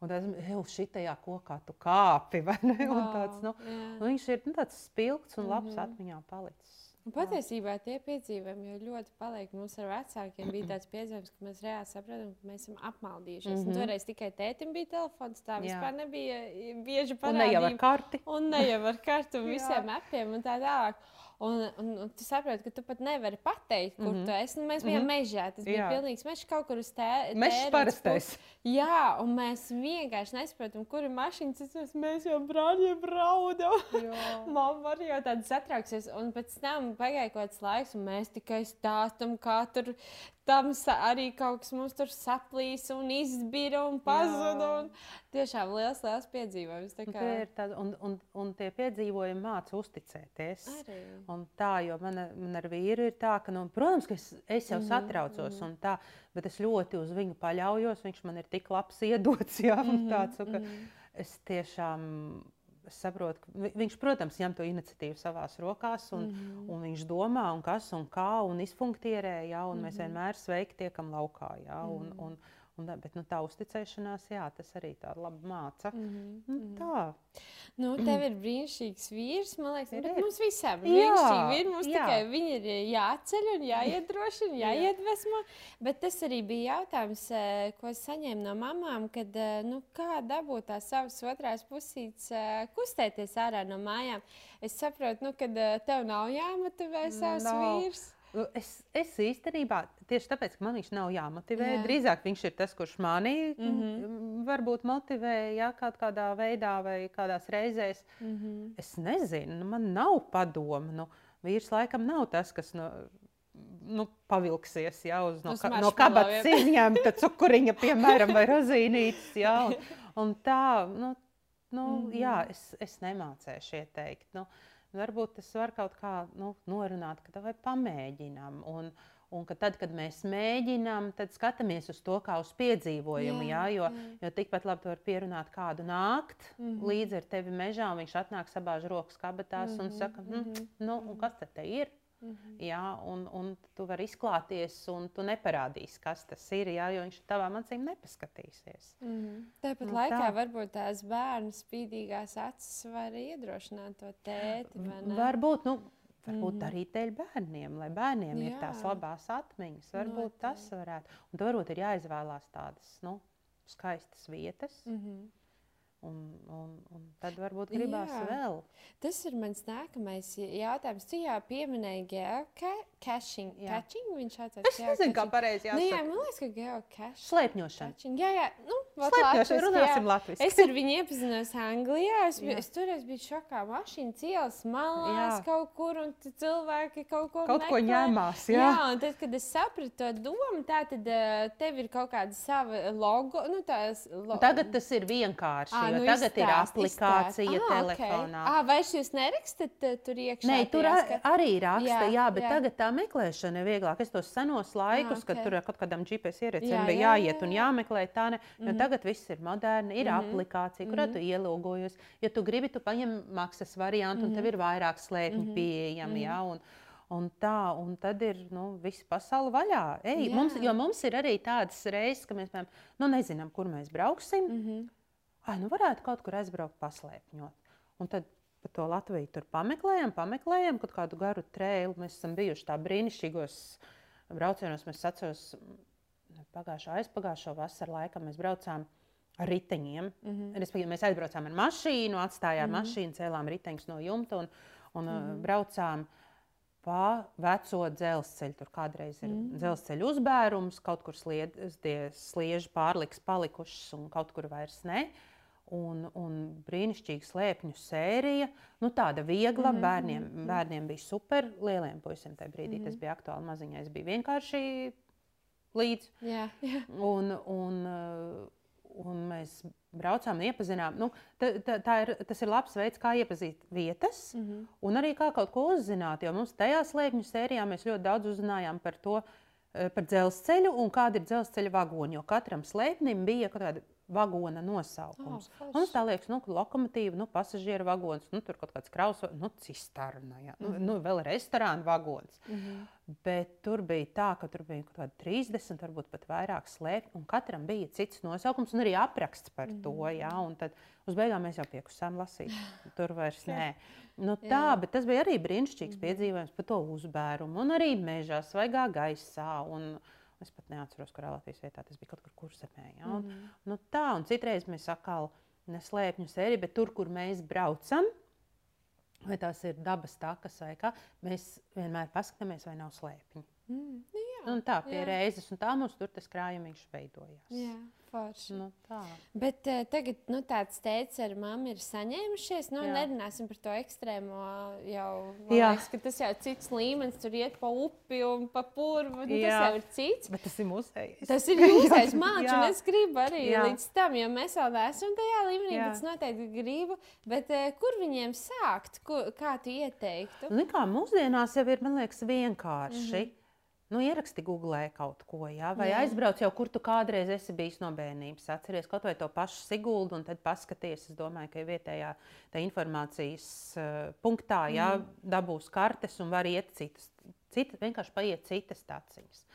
Un tas jau šitajā kokā tu kāpi? Wow, un tāds, nu, yeah. nu, viņš ir nu, tāds spilgts un labs mm -hmm. atmiņā palicis. Un patiesībā tie piedzīvojumi jau ļoti paliek. Mums ar vecākiem bija tāds piedzīvojums, ka mēs reāli saprotam, ka mēs esam apmaldījušies. Mm -hmm. Toreiz tikai tētim bija telefons, tā vispār Jā. nebija bieži parādība. Un ne jau ar karti. Un ne jau ar karti un visiem appiem un tā tālāk. Un, un, un tu saproti, ka tu pat nevari pateikt, kur mm -hmm. tu esi. Nu, mēs bijām mm -hmm. mežā. Tas bija jā. pilnīgs mežs kaut kur uz tē, tēras. parastais. Jā, un mēs vienkārši nesaprotam, kur ir mašīnas. Es, mēs jau brāļiem braudam. Mamma arī jau tāda satrauksies. Un pēc tam pagāja kaut kāds laiks, un mēs tikai stāstam, kā tur tam arī kaut kas mums tur saplīs un izbira un pazuda. Un tiešām liels, liels piedzīvojums. Kā... Tād, un, un, un tie piedzīvojumi māca uzticēties. Arī. Un tā, jo man, man ar vīru ir tā, ka, nu, protams, ka es, es jau -hmm. satraucos, mm -hmm. tā, bet es ļoti uz viņu paļaujos. Viņš man ir tik labs iedots, jā, mm -hmm. tāds, un, ka mm -hmm. es tiešām es saprotu, ka viņš, protams, ņem to iniciatīvu savās rokās, un, mm -hmm. un viņš domā, un kas un kā, un izfunktierē, jā, un mm -hmm. mēs mhm. vienmēr sveiki tiekam laukā. Jā, un, -hmm. un, Un, bet nu, tā uzticēšanās, jā, tas arī tāda laba māca. Mm -hmm. nu, mhm. tā. Nu, tev ir brīnišķīgs vīrs, man liekas, ir, bet mums visiem ir brīnišķīgi vīri. Mums jā. tikai viņi ir jāceļ un jāiedrošina, jāiedvesmo. Bet tas arī bija jautājums, eh, ko es saņēmu no mamām, kad, eh, nu, kā dabūt tās savas otrās pusītes eh, kustēties ārā no mājām. Es saprotu, nu, ka tev nav jāmotivē savs no. vīrs. Nu, es, es īstenībā tieši tāpēc, ka man viņš nav jāmotivē. Jā. Drīzāk viņš ir tas, kurš manī mm -hmm. varbūt motivē ja, kaut kādā veidā vai kādās reizēs. Mm -hmm. Es nezinu, nu, man nav padomu. Nu, vīrs laikam nav tas, kas. Nu, nu, pavilksies ja, uz, no, uz ka, no kabatas izņemta cukuriņa, piemēram, vai rozīnītes. Ja, un, un tā, nu, nu, mm -hmm. jā, es, es nemācēšu ieteikt. Nu, Varbūt tas var kaut kā nu, norunāt, ka vai pamēģinām. Un, un ka tad, kad mēs mēģinām, tad skatāmies uz to kā uz piedzīvojumu. Jā, jā, jo, jā. jo tikpat labi var pierunāt kādu nākt mm -hmm. līdzi ar tevi mežā, un viņš atnāk sabāž rokas kabatās mm -hmm. un mhm, saka, mm nu, un kas tad ir? Mm -hmm. jā, un, un tu vari izklāties, un tu neparādīsi, kas tas ir. Jā, jo viņš tavām acīm nepaskatīsies. Mm -hmm. Tāpat nu, laikā tā. varbūt tās bērnu spīdīgās acis var iedrošināt to tēti. Varbūt, nu, varbūt mm -hmm. arī dēļ bērniem, lai bērniem jā. ir tās labās atmiņas. Varbūt no, tas varētu. Un varbūt ir jāizvēlās tādas nu, skaistas vietas. Mm -hmm Un, un, un tad varbūt gribās Jā. vēl. Tas ir mans nākamais jautājums. Tu jau pieminēji geocaching. Viņš atcēla. Es nezinu, kā pareizi jāsaka. Nu, jā, man liekas, ka geocaching. Slēpņošana. Jā, jā. Nu, Slēpņošana. Runāsim latviski. Es ar viņu iepazinos Anglijā. Es, biju, es toreiz biju šokā. Mašīna cielas malās jā. kaut kur un cilvēki kaut ko Kaut meklē. ko ņēmās. Jā. jā, un tad, kad es sapratu to domu, tā tad tev ir kaut kāda sava logo. Nu, tās, lo... Tagad tas ir vienkārši. À, nu, tagad izstāst, ir aplikācija ah, telefonā. Okay. Ah, vai jūs nerakstat tur iekšā? Nē, tur tajā, arī raksta, jā, jā bet jā. tagad tā meklēšana ir vieglāk. Es tos senos laikus, ah, okay. kad tur kaut kādam GPS ierīcēm jā, bija jāiet jā, jā. un jāmeklē tā, ne, mm -hmm. tagad viss ir moderni, ir mm -hmm. aplikācija, kurā mm -hmm. tu ielūgojies. Ja tu gribi, tu paņem maksas variantu, mm -hmm. un tev mhm. ir vairāk slēpņu mm -hmm. pieejami. Mm -hmm. jā, un, Un tā, un tad ir nu, visa pasaule vaļā. Ej, mums, jo mums ir arī tādas reizes, ka mēs piemēram, nu, nezinām, kur mēs brauksim. Mm -hmm ah, nu varētu kaut kur aizbraukt, paslēpņot. Un tad pa to Latviju tur pameklējam, pameklējam kaut kādu garu trēlu. Mēs esam bijuši tā brīnišķīgos braucienos. Mēs atceros, pagājušo, aizpagājušo vasaru laikā mēs braucām ar riteņiem. Mm -hmm. Respektīvi, mēs aizbraucām ar mašīnu, atstājām mm -hmm. mašīnu, cēlām riteņus no jumta un, un mm -hmm. braucām pa veco dzelzceļu. Tur kādreiz ir mm. dzelzceļa uzbērums, kaut kur sliež, slieži pārliks palikušas un kaut kur vairs ne. Uh, un, un brīnišķīga slēpņu sērija. Nu, tāda viegla, mm -hmm. bērniem, bērniem bija super, lieliem puisim tajā brīdī mm -hmm. tas bija aktuāli, maziņais bija vienkārši līdzi. Jā, jā. Un, un, uh, un mēs braucām un iepazinām. Nu, tā, tā, tā ir, tas ir labs veids, kā iepazīt vietas mm -hmm. un arī kā kaut ko uzzināt. Jo mums tajā slēpņu sērijā mēs ļoti daudz uzzinājām par to, uh, par dzelzceļu un kāda ir dzelzceļa vagoni. Jo katram slēpnim bija kaut kāda vagona nosaukums. Oh, mums tā liekas, nu, lokomotīva, nu, pasažieru vagons, nu, tur kaut kāds kraus, nu, cisterna, ja. nu, mm -hmm. nu, vēl restorāna vagons. Mm -hmm. Bet tur bija tā, ka tur bija kaut kādi 30, varbūt pat vairāk slēpti, un katram bija cits nosaukums un arī apraksts par mm -hmm. to. Ja, un tad uz beigām mēs jau piekusām lasīt. Tur vairs nē. Nu, tā, bet tas bija arī brīnišķīgs mm -hmm. piedzīvojums par to uzbērumu un arī mežā, svaigā gaisā. Un, Es pat neatceros, kurā Latvijas vietā tas bija kaut kur kurzemē. Ja? Un, mm -hmm. nu, tā, un citreiz mēs atkal neslēpņu sēriju, bet tur, kur mēs braucam, vai tās ir dabas takas vai kā, mēs vienmēr paskatāmies, vai nav slēpņi. Mm, jā, un tā pie jā. reizes, un tā mums tur tas krājumīgs veidojās. Jā. Forši. Nu, tā. Bet uh, tagad nu, tāds teicis, ar mammu ir saņēmušies. Nu, Jā. nerunāsim par to ekstrēmo. Jau, liekas, tas jau ir cits līmenis. Tur iet pa upi un pa purvu. Nu, tas jau ir cits. Bet tas ir mūsējs. Tas ir mūsējs mākslinieks. un es gribu arī Jā. līdz tam, jo mēs vēl neesam tajā līmenī. Jā. Bet es noteikti gribu. Bet uh, kur viņiem sākt? Kur, kā tu ieteiktu? Nu, kā mūsdienās jau ir, man liekas, vienkārši. Mm -hmm. Nu, ieraksti Google kaut ko, ja? vai Jā. aizbrauc jau, kur tu kādreiz esi bijis no bērnības. Atceries kaut vai to pašu Siguldu, un tad paskaties. Es domāju, ka vietējā informācijas uh, punktā ja, mm. dabūs kartes un var iet citas, citas vienkārši paiet citas stācijas.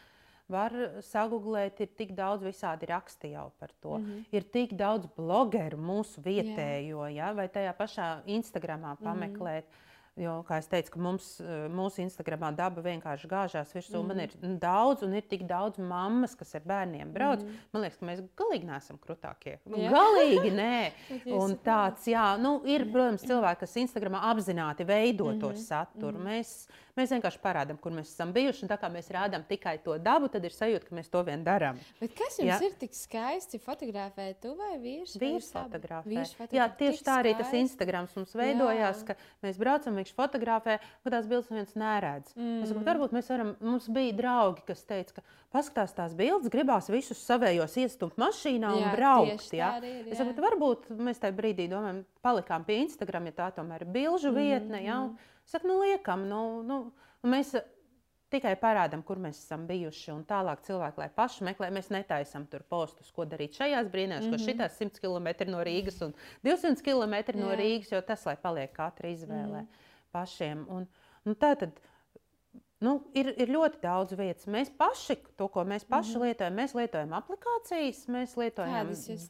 Var sagūglēt, ir tik daudz visādi raksti jau par to. Mm -hmm. Ir tik daudz blogeru mūsu vietējo, Jā. ja? vai tajā pašā Instagramā pameklēt. Mm -hmm Jo, kā jau teicu, mums, eh, mūsu Instagramā daba vienkārši gāžās virsū. Mm. Man ir daudz, un ir tik daudz mammas, kas ar bērniem brauc. Mm. Man liekas, ka mēs galīgi neesam krutākie. Nu, jā. Galīgi nē. un tāds, jā, nu, ir, protams, cilvēki, kas Instagramā apzināti veido mm -hmm. to mhm. saturu. Mm -hmm. Mēs Mēs vienkārši parādām, kur mēs esam bijuši. Tā kā mēs rādām tikai to dabu, tad ir sajūta, ka mēs to vien darām. Bet kas jums ja? ir tik skaisti? Fotografēt, tu vai vīrs? Vīrs fotografē. Vīrs fotografē. Jā, tieši tā arī tas Instagrams mums veidojās, Jā. ka mēs braucam, viņš fotografē, un tās bildes viens neredz. Mm. Es saku, varbūt mēs varam, mums bija draugi, kas teica, ka paskatās tās bildes, gribās visus savējos iestumt mašīnā un jā, braukt. Ja? Ir, jā. es saku, varbūt mēs tajā brīdī domājam, palikām pie Instagram, ja tā tomēr ir bilžu mm. vietne. Ja? Mm. Saka, nu, liekam, nu, nu, mēs tikai parādām, kur mēs esam bijuši. Un tālāk cilvēki, lai paši meklē, mēs netaisām tur postus, ko darīt šajās brīnās, mm -hmm. ko šitās 100 km no Rīgas un 200 km Jā. no Rīgas, jo tas, lai paliek katra izvēle mm -hmm. Pašiem. Un, un tā tad. Nu, ir, ir ļoti daudz vietas. Mēs paši, to, ko mēs paši mm -hmm. lietojam, mēs lietojam aplikācijas, mēs lietojam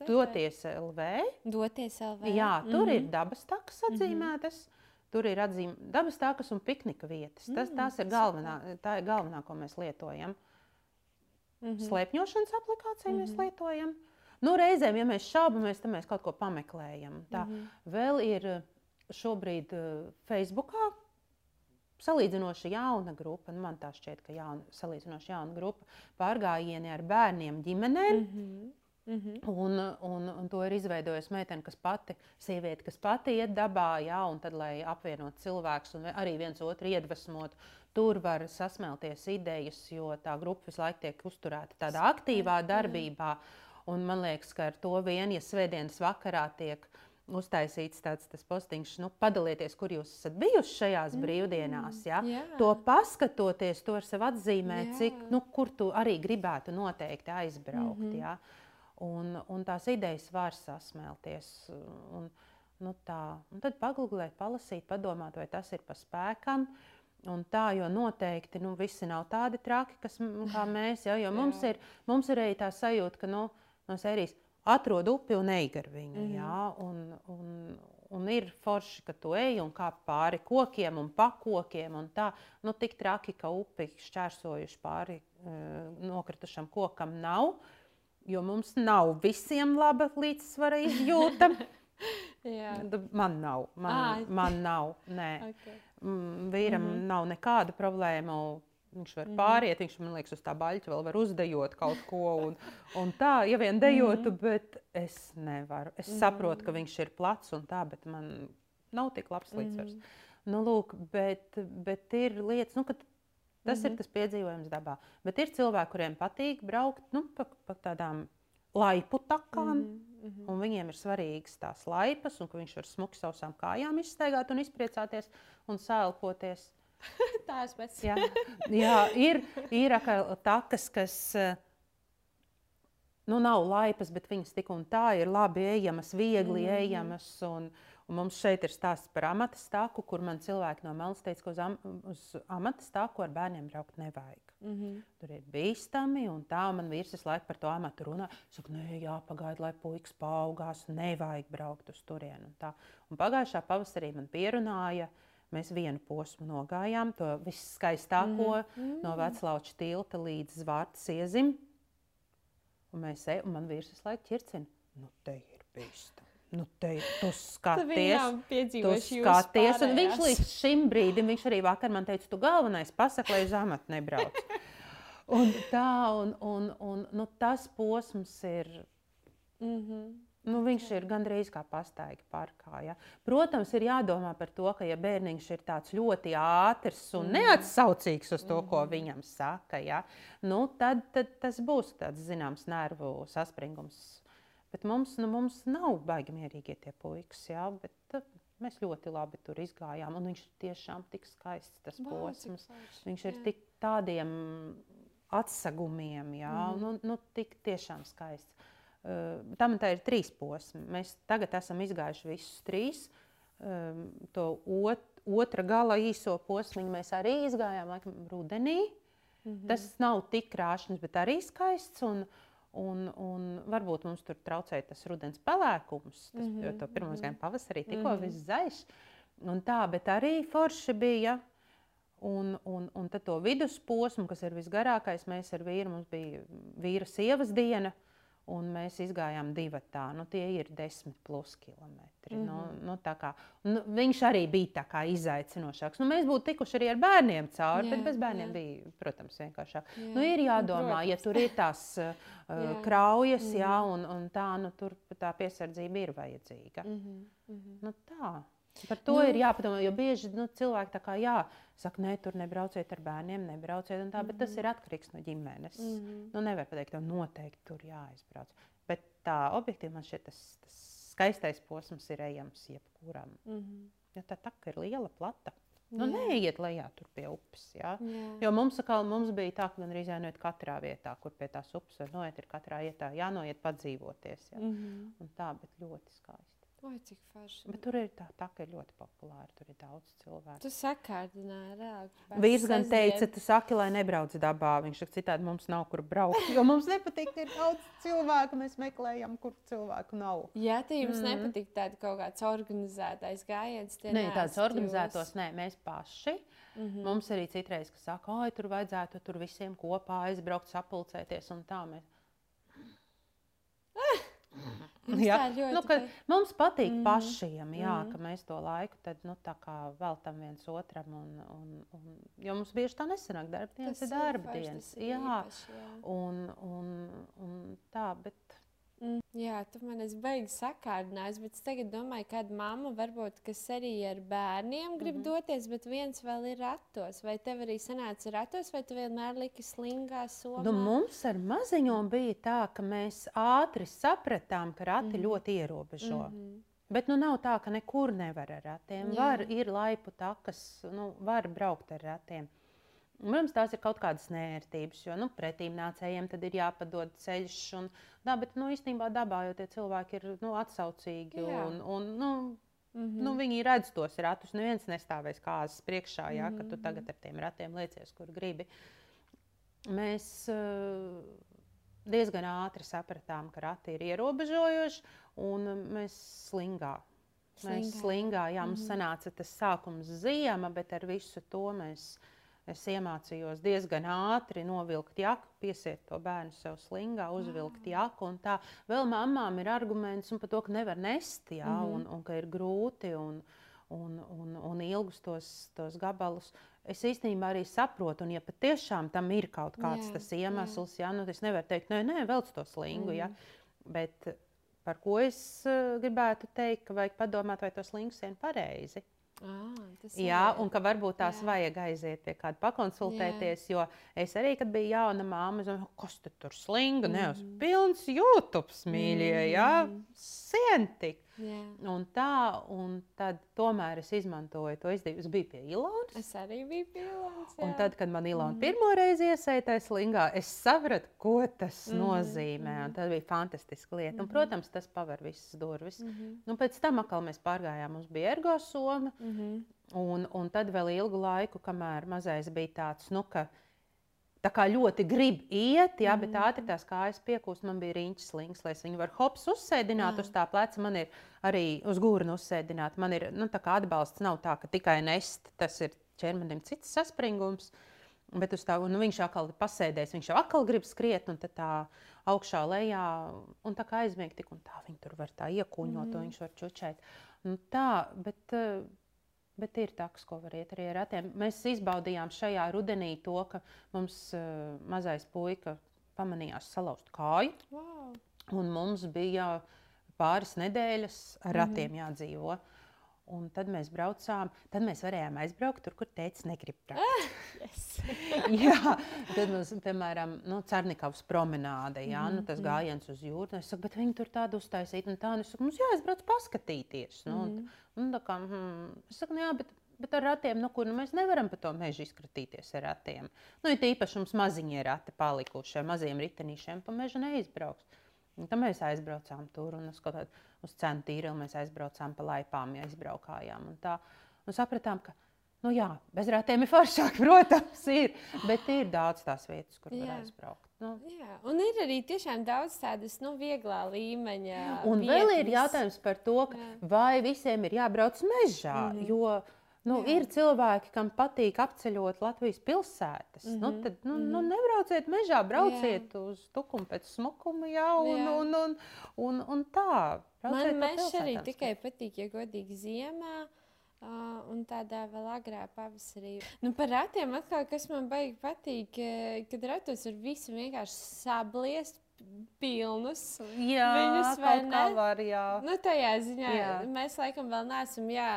Doties LV. Doties LV. Jā, tur mm -hmm. ir dabas takas atzīmētas. Mm -hmm. Tur ir atzīme dabas tākas un piknika vietas. Tas, mm, tās ir galvenā, tā ir galvenā, ko mēs lietojam. Mm -hmm. Slēpņošanas aplikāciju mm -hmm. mēs mhm. lietojam. Nu, reizēm, ja mēs šaubamies, tad mēs kaut ko pameklējam. Tā mm -hmm. vēl ir šobrīd uh, Facebookā salīdzinoši jauna grupa. Nu, man tā šķiet, ka jauna, salīdzinoši jauna grupa pārgājieni ar bērniem ģimenēm. Mm -hmm. Mm -hmm. un, un, un to ir izveidojusi meitene, kas pati, sieviete, kas pati iet dabā, jā, un tad, lai apvienotu cilvēkus un arī viens otru iedvesmotu, tur var sasmelties idejas, jo tā grupa visu laiku tiek uzturēta tādā aktīvā darbībā. Un man liekas, ka ar to vien, ja svētdienas vakarā tiek uztaisīts tāds postiņš, nu, padalieties, kur jūs esat bijuši šajās mm. brīvdienās. Ja? Jā. To paskatoties, to ar sevi atzīmēt, Jā. cik, nu, kur tu arī gribētu noteikti aizbraukt. Mm -hmm. ja? un, un tās idejas var sasmelties. Un, nu tā. un tad pagūglēt, palasīt, padomāt, vai tas ir pa spēkam. Un tā, jo noteikti nu, visi nav tādi traki, kas, kā mēs. Ja, jo mums ir, mums ir arī tā sajūta, ka nu, no sērijas atrod upi un ej gar viņu. Mm ja, un, un, un ir forši, ka tu ej un kāp pāri kokiem un pakokiem. Un tā, nu, tik traki, ka upi šķērsojuši pāri e, nokritušam kokam nav. Jo mums nav visiem laba līdzsvara izjūta. man nav. Man, man nav. Nē. Okay. Vīram mm -hmm. nav nekādu problēmu Viņš var mm. pāriet, viņš man liekas, uz tā baļķa vēl var uzdejot kaut ko. Un, un tā, ja vien dejotu, mm. bet es nevaru. Es mm. saprotu, ka viņš ir plats un tā, bet man nav tik labs līdzsvars. Nu, lūk, bet, bet ir lietas, nu, tas ir tas piedzīvojums dabā. Bet ir cilvēki, kuriem patīk braukt nu, pa, pa tādām laipu takām. Mm -hmm. Un viņiem ir svarīgas tās laipas, un viņš var smuki savām kājām izstaigāt un izpriecāties un sēlpoties. Tā es pēc jā, jā, ir, ir takas, kas nu, nav laipas, bet viņas tik un tā ir labi ejamas, viegli mm. ejamas. Un, un mums šeit ir stāsts par amata stāku, kur man cilvēki no malas teica, ka uz, am, uz amata stāku ar bērniem braukt nevajag. Mm -hmm. Tur ir bīstami, un tā man vīrs visu laiku par to amatu runā. Es saku, nē, jāpagaida, lai puikas paaugās, nevajag braukt uz turieni. Un, tā. un pagājušā pavasarī man pierunāja, uh, Mēs vienu posmu nogājām, to viskaistāko mm -hmm. no Veclauča tilta līdz Zvārtas iezim. Un mēs ejam, un man vīrs visu laiku ķircina. Nu, te ir bīstami. Nu, te tu skaties, tu skaties. Un viņš līdz šim brīdim, viņš arī vakar man teica, tu galvenais pasaki, lai uz amatu nebrauc. un tā, un, un, un nu, tas posms ir. Mm -hmm. Nu, viņš ir gandrīz kā pastaigā parkā. Ja. Protams, ir jādomā par to, ka ja bērniņš ir tāds ļoti ātrs un mm. neatsaucīgs uz to, ko mm. viņam saka, ja, nu, tad, tad tas būs tāds zināms nervu saspringums. Bet mums, nu, mums nav baigi mierīgi tie puikas, ja, bet uh, mēs ļoti labi tur izgājām. Un viņš ir tiešām tik skaists, tas posms. Viņš ir jā. tik tādiem atsegumiem, ja, mm. nu, nu, tik tiešām skaists. Tam tā ir trīs posmi. Mēs tagad esam izgājuši visus trīs. To ot, otra gala īso posmu mēs arī izgājām laikam, rudenī. Mm -hmm. Tas nav tik krāšņs, bet arī skaists. Un, Un, un varbūt mums tur traucēja tas rudens pelēkums, tas, mm -hmm. jo to pirmo gājumu pavasarī tikko mm -hmm. viss zaļš. Un tā, bet arī forši bija. Un, un, un tad to vidusposmu, kas ir visgarākais, mēs ar vīru, mums bija vīra sievas diena. Mm un mēs gājām divi tā. Nu, tie ir desmit plus kilometri. Mm -hmm. nu, mhm. nu, kā, nu, viņš arī bija izaicinošāks. Nu, mēs būtu tikuši arī ar bērniem cauri, jā, bet bez bērniem jā. bija, protams, vienkāršāk. Jā. Nu, ir jādomā, protams. ja tur ir tās uh, kraujas, mm -hmm. jā, un, un tā, nu, tur tā piesardzība ir vajadzīga. Mm -hmm. Mm -hmm. Nu, tā. Par to nu, ir jāpadomā, jo bieži nu, cilvēki tā kā jā, saka, nē, tur nebrauciet ar bērniem, nebrauciet, tā, mm -hmm. bet tas ir atkarīgs no ģimenes. Mm -hmm. nu, nevar pateikt, ka noteikti tur jāizbrauc. Bet tā objektīvi man šķiet, tas, tas skaistais posms ir ejams jebkuram. Mm -hmm. Jo tā taka ir liela, plata. Nu, jā. neiet lejā tur pie upes. Ja? Jā. Jo mums, akal, mums bija tā, ka gan arī jānoiet katrā vietā, kur pie tās upes var noiet, ir katrā vietā jānoiet padzīvoties. Ja? Mm -hmm. Un tā, bet ļoti skaisti. Oi, cik forši. Bet tur ir tā, tā ka ir ļoti populāra. Tur ir daudz cilvēku. Tu sakārdināji reāli. Vīrs gan teica, tu saki, lai nebrauc dabā. Viņš saka, citādi mums nav kur braukt. Jo mums nepatīk, ka ir daudz cilvēku. Mēs meklējam, kur cilvēku nav. Jā, tā jums mm. nepatīk tāda kaut kāds organizētais gājiens. Nē, tāds organizētos, jūs... nē, mēs paši. Mm -hmm. Mums arī citreiz, ka saka, oi, tur vajadzētu tur visiem kopā aizbraukt, sapulcēties un tā. Mēs... Jā, nu, mums patīk mm. pašiem, jā, mm. ka mēs to laiku tad, nu, veltam viens otram. Un, un, un, jo mums bieži tā nesanāk, darba dienas ir darba dienas. Jā, īpaši, jā. Un, un, un tā, bet Mm, jā, tu man esi beigas sakārdinājis, bet es tagad domāju, kāda mamma varbūt, kas arī ar bērniem grib mm -hmm. doties, bet viens vēl ir ratos. Vai tev arī sanāca ratos, vai tu vienmēr liki slingā somā? Nu, mums ar maziņo bija tā, ka mēs ātri sapratām, ka rati mm -hmm. ļoti ierobežo. Mm -hmm. Bet nu, nav tā, ka nekur nevar ar ratiem. Jā. Var, ir laipu takas, nu, var braukt ar ratiem. Protams, tās ir kaut kādas nērtības, jo nu, pretīm nācējiem tad ir jāpadod ceļš. Un, tā, bet nu, īstenībā dabā jau tie cilvēki ir nu, atsaucīgi. Jā. Un, un, nu, Mm -hmm. nu, viņi redz tos ratus. Neviens nestāvēs kāzas priekšā, ja, mm -hmm. ka tu mhm. tagad ar tiem ratiem liecies, kur gribi. Mēs uh, diezgan ātri sapratām, ka rati ir ierobežojoši, un mēs slingā. Slingā. Mēs slingā, jā, mums mm -hmm. sanāca tas sākums ziema, bet ar visu to mēs Es iemācījos diezgan ātri novilkt jaku, piesiet to bērnu sev slingā, uzvilkt jaku. Tā vēl mamām ir arguments par to, ka nevar nest, jā, mm -hmm. un, un ka ir grūti. Un, un, un, un ilgus tos, tos gabalus. Es īstenībā arī saprotu, un ja patiešām tam ir kaut kāds jā, tas iemesls, jā. Jā, nu, es nevaru teikt, nē, nē, velc to slingu. Mm. Ja? Bet par ko es uh, gribētu teikt, ka vajag padomāt, vai tos slingus ir pareizi. Ah, jā, un ka varbūt tās jā. vajag aiziet pie kāda pakonsultēties. Jā. Jo es arī, kad biju jauna māma, zinu, kas tur slinga, mm. nevis pilns YouTube mīļie, mm. jā, sientik. Jā. Un tā, un tad tomēr es izmantoju to izdevību. Es biju pie Ilonas. Es arī biju pie Ilonas. Un tad, kad man Ilona mm. pirmo reizi iesaistīja slingā, es sapratu, ko tas mm. nozīmē. Un tā bija fantastiska lieta. Mm. Un, protams, tas paver visas durvis. Mm. Un pēc tam atkal mēs pārgājām, mums bija ergosoma. Mm un, un tad vēl ilgu laiku, kamēr mazais bija tāds, nu, ka Tā kā ļoti grib iet, jā, bet mm. ātri tās kājas piekūst. Man bija rīņķis slings, lai es viņu varu hops uzsēdināt jā. uz tā pleca. Man ir arī uz gūra uzsēdināt. Man ir nu, atbalsts, nav tā, ka tikai nest. Tas ir ķermenim cits saspringums. Bet tā, nu, viņš atkal ir pasēdējis, viņš jau atkal grib skriet, un tā augšā lejā, un tā kā aizmiegt, tik un tā viņi tur var tā iekūņot, mm. to viņš var čučēt. Nu, tā, bet, Bet ir taks, ko var iet arī ar ratiem. Mēs izbaudījām šajā rudenī to, ka mums uh, mazais puika pamanījās salauzt kāju. Wow. Un mums bija pāris nedēļas ar ratiem mm. jādzīvo. Un tad mēs braucām, tad mēs varējām aizbraukt tur, kur teica, negrib braukt. Ah, yes. jā, tad mums, piemēram, nu, Cernikavas promenāde, jā, mm, nu, tas mm. gājiens uz jūru. Es saku, bet viņi tur tādu uztaisīt un tā. Un es saku, mums jāaizbrauc paskatīties. Nu, mm. un, un, kā, hmm. Es saku, nu, jā, bet bet ar ratiem, nu, kur nu, mēs nevaram pa to mežu izkratīties ar ratiem. Nu, ir īpaši mums maziņie rati palikuši, ar maziem ritenīšiem pa mežu neizbrauks. Un tad mēs aizbraucām tur un uz, uz cenu tīri mēs aizbraucām pa laipām, ja aizbraukājām. Un tā, un sapratām, ka nu jā, bez rātiem ir foršāk, protams, ir. Bet ir daudz tās vietas, kur jā. var aizbraukt. Nu. Jā, un ir arī tiešām daudz tādas nu, vieglā līmeņa. Un vietnes. vēl ir jautājums par to, vai visiem ir jābrauc mežā. Mm -hmm. Nu, Jā. ir cilvēki, kam patīk apceļot Latvijas pilsētas. Mm -hmm. nu, tad nu, mm -hmm. nu, mhm. nebrauciet mežā, brauciet jā. uz tukumu pēc smukuma, jā, un. Un, un, un, un tā. Man mežs arī tikai patīk, ja godīgi ziemā. Uh, un tādā vēl agrā pavasarī. Nu, par ratiem atkal, kas man baigi patīk, kad ratos ir visi vienkārši sabliest pilnus. Jā, viņus vai ne? Var, jā. Nu, tajā ziņā jā. mēs laikam vēl neesam jā,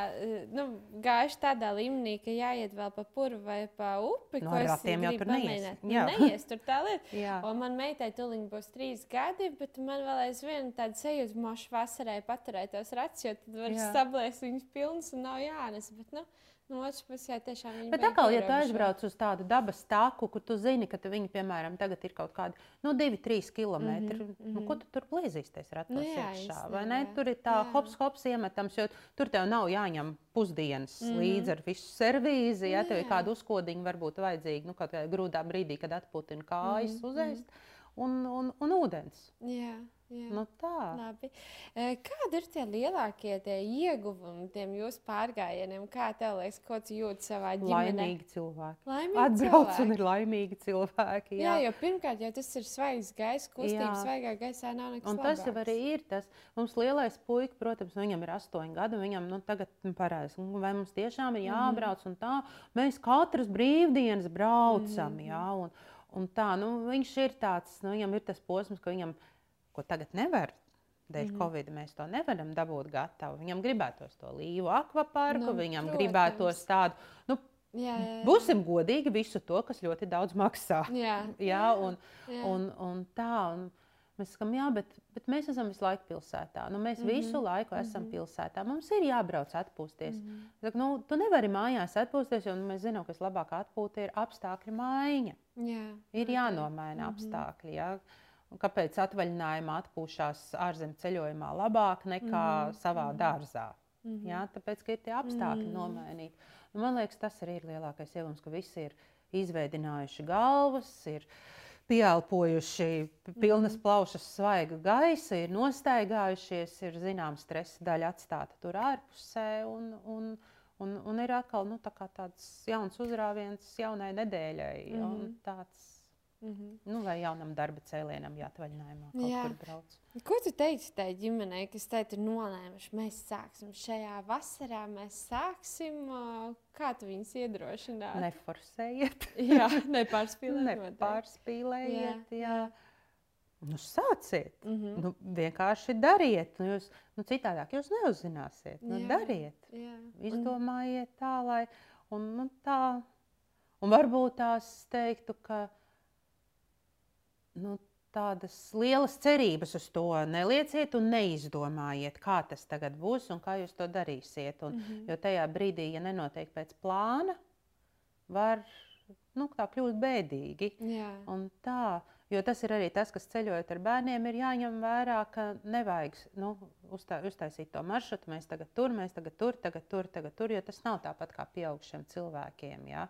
nu, gājuši tādā līmenī, ka jāiet vēl pa puru vai pa upi. No, nu, ko es tur neies. Jā. Neies tur tā lieta. jā. Un man meitai tuliņ būs trīs gadi, bet man vēl aizvien tāda sajūta, mošu vasarai paturēt tos rats, jo tad var sablēst viņus pilnus un nav jānes. Bet, nu, No otras puses, jā, tiešām ir. Bet atkal, ja tu aizbrauc uz tādu dabas tāku, kur tu zini, ka tu viņi, piemēram, tagad ir kaut kādi nu, 2-3 km, mm -hmm, nu, ko tu tur plēzīsies ratos nu, jā, iekšā, vai ne? Tur ir tā jā. hops, hops iemetams, jo tur tev nav jāņem pusdienas mm -hmm. līdzi ar visu servīzi, ja tev ir kāda uzkodiņa varbūt vajadzīga, nu, kaut kādā grūdā brīdī, kad atputina kājas mm -hmm. uzēst, un, un, un ūdens. Jā. Nu tā. Labi. Kādi ir tie lielākie tie ieguvumi tiem jūsu pārgājieniem? Kā tev liekas, ko tu jūti savā ģimenē? Laimīgi cilvēki. Laimīgi Atbrauc cilvēki. un ir laimīgi cilvēki. Jā, jā jo pirmkārt, ja tas ir svaigs gaiss, kustība svaigā gaisā nav nekas. Un tas labāks. jau arī ir tas. Mums lielais puika, protams, nu, viņam ir astoņi gadi, un viņam nu, tagad nu, parādās, vai mums tiešām ir jābrauc mm. un tā. Mēs katras brīvdienas braucam, mm. jā. Un, un tā, nu, viņš ir tāds, nu, viņam ir tas posms, ka viņam ir ko tagad nevar. Dēļ mm -hmm. Covid mēs to nevaram dabūt gatavu. Viņam gribētos to līvu akvaparku, nu, viņam protams. gribētos tādu. Nu, Jā, jā, jā. Būsim godīgi visu to, kas ļoti daudz maksā. Jā, jā, un, jā. Un, un tā, un mēs sakām, jā, bet, bet mēs esam visu laiku pilsētā. Nu, mēs mm -hmm. visu laiku esam mm -hmm. pilsētā. Mums ir jābrauc atpūsties. Mm -hmm. Saku, nu, tu nevari mājās atpūsties, jo nu, mēs zinām, ka vislabākā atpūta ir apstākļu maiņa. Jā, ir jānomaina mm -hmm. apstākļi. Jā. Un kāpēc atvaļinājumā atpūšās ārzemju ceļojumā labāk nekā mm. savā dārzā? Mm -hmm. Jā, tāpēc, ka ir tie apstākļi mm. nomainīti. Nu, man liekas, tas arī ir lielākais iegūms, ka visi ir izveidinājuši galvas, ir pieelpojuši pilnas mm. plaušas svaiga gaisa, ir nostaigājušies, ir zināms stresa daļa atstāta tur ārpusē. Un, un, un, un ir atkal nu, tā tāds jauns uzrāviens jaunai nedēļai. Mm. Tāds Mm -hmm. nu, vai jaunam darba cēlienam jāatvaļinājumā kaut Jā. kur brauc. Ko tu teiksi tai ģimenei, kas teikt ir nolēmuši, mēs sāksim šajā vasarā, mēs sāksim, kā tu viņus iedrošināt? Neforsējiet. jā, nepārspīlējiet. Nepārspīlējiet, jā. jā. Nu, sāciet, mm -hmm. nu, vienkārši dariet. Nu, jūs, nu, citādāk jūs neuzzināsiet. Nu, jā, dariet, jā. izdomājiet tā, lai un, nu, tā. Un varbūt tās teiktu, ka nu, tādas lielas cerības uz to nelieciet un neizdomājiet, kā tas tagad būs un kā jūs to darīsiet. Un, mm -hmm. Jo tajā brīdī, ja nenotiek pēc plāna, var nu, kļūt bēdīgi. Tā, jo tas ir arī tas, kas ceļojot ar bērniem, ir jāņem vērā, ka nevajag nu, uztā, uztaisīt to maršrutu. Mēs tagad tur, mēs tagad tur, tagad tur, tagad tur, jo tas nav tāpat kā pieaugušiem cilvēkiem. Ja?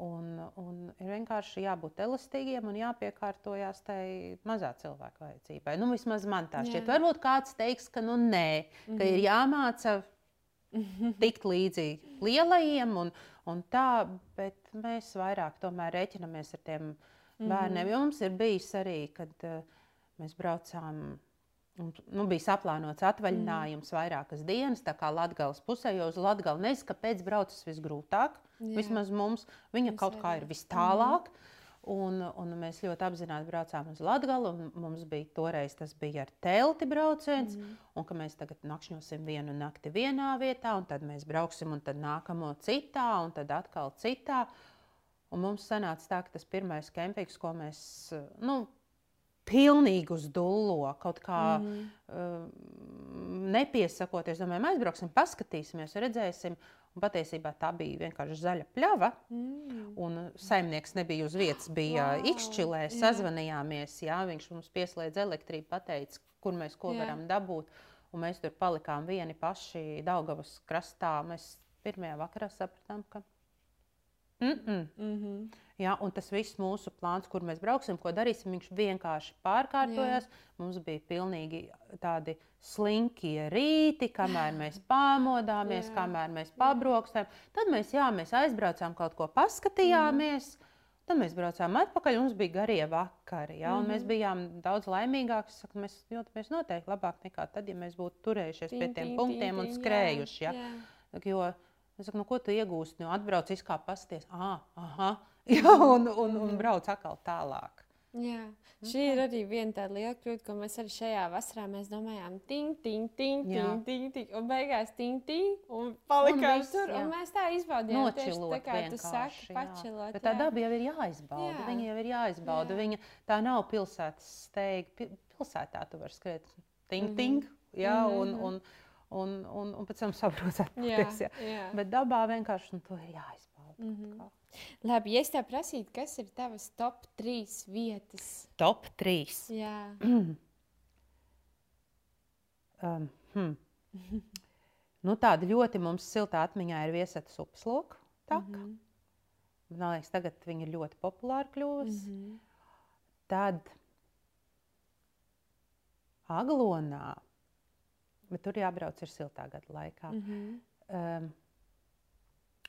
Un, un ir vienkārši jābūt elastīgiem un jāpiekārtojas tai mazā cilvēka vajadzībai. Nu, vismaz man tā šķiet. Jā. Varbūt kāds teiks, ka nu, nē, mm -hmm. ka ir mhm. jāmāca tikt līdzi lielajiem un, un tā, bet mēs vairāk tomēr rēķinamies ar tiem bērniem. Mm -hmm. Mums ir bijis arī, kad uh, mēs braucām Nu, bija saplānots atvaļinājums mm. vairākas dienas, tā kā Latvijas pusē, jo uz Latviju nezinu, kāpēc braucas visgrūtāk. Jā. Vismaz mums viņa Mēs kaut kā ir vis tālāk. Mm. Un, un mēs ļoti apzināti braucām uz Latviju. Mums bija toreiz tas bija ar telti brauciens, mm. un ka mēs tagad nakšņosim vienu nakti vienā vietā, un tad mēs brauksim, un tad nākamo citā, un tad atkal citā. Un mums sanāca tā, ka tas pirmais kempings, ko mēs nu, pilnīgi uz dullo, kaut kā mm. uh, nepiesakoties. Domājam, aizbrauksim, paskatīsimies, redzēsim. Un patiesībā tā bija vienkārši zaļa pļava. Mm. Un saimnieks nebija uz vietas, bija wow. Ikšķilē, sazvanījāmies. Jā, viņš mums pieslēdz elektrību, pateica, kur mēs ko jā. varam dabūt. Un mēs tur palikām vieni paši Daugavas krastā. Mēs pirmajā vakarā sapratām, ka mm -mm. Mm -hmm. Ja, un tas viss mūsu plāns, kur mēs brauksim, ko darīsim, viņš vienkārši pārkārtojās. Jā. Mums bija pilnīgi tādi slinkie rīti, kamēr mēs pamodāmies, jā. kamēr mēs pabraukstām. Tad mēs, jā, mēs aizbraucām kaut ko paskatījāmies. Jā. Tad mēs braucām atpakaļ, mums bija garie vakari. Ja, mm -hmm. Mēs bijām daudz laimīgāki. Saku, mēs jūtamies noteikti labāk nekā tad, ja mēs būtu turējušies pie tiem punktiem un skrējuši. Ja. Jā. Jo, es saku, nu, ko tu iegūsti? Nu, atbrauc, izkāp, pasties. Ah, aha, jā, un, un, un brauc atkal tālāk. Jā, nu šī ir arī viena tāda liela kļūda, ko mēs arī šajā vasarā domājām, ting, ting, ting, ting, ting, ting, un beigās ting, ting, un palikām un tur. Jā. Un mēs tā izbaudījām, tieši tā kā tu saki, pačilot. Bet tā daba jau ir jāizbauda, jā. viņa jau ir jāizbauda. Jā. Viņa tā nav pilsētas steiga, pilsētā tu vari skriet ting, ting, jā, mm -hmm. un, un, un, un, un pēc tam sabrūc atpakaļ. Jā, jā. Bet dabā vienkārši nu, to ir jāizbauda. Mm -hmm. Labi, ja es tev prasītu, kas ir tavas top 3 vietas? Top 3. Jā. um, hmm. nu, tāda ļoti mums silta atmiņā ir viesata upsloka. Mm -hmm. Man liekas, tagad viņa ir ļoti populāra kļuvusi. Mm -hmm. Tad Aglonā, bet tur jābrauc ir siltā gada laikā. Mm -hmm. um,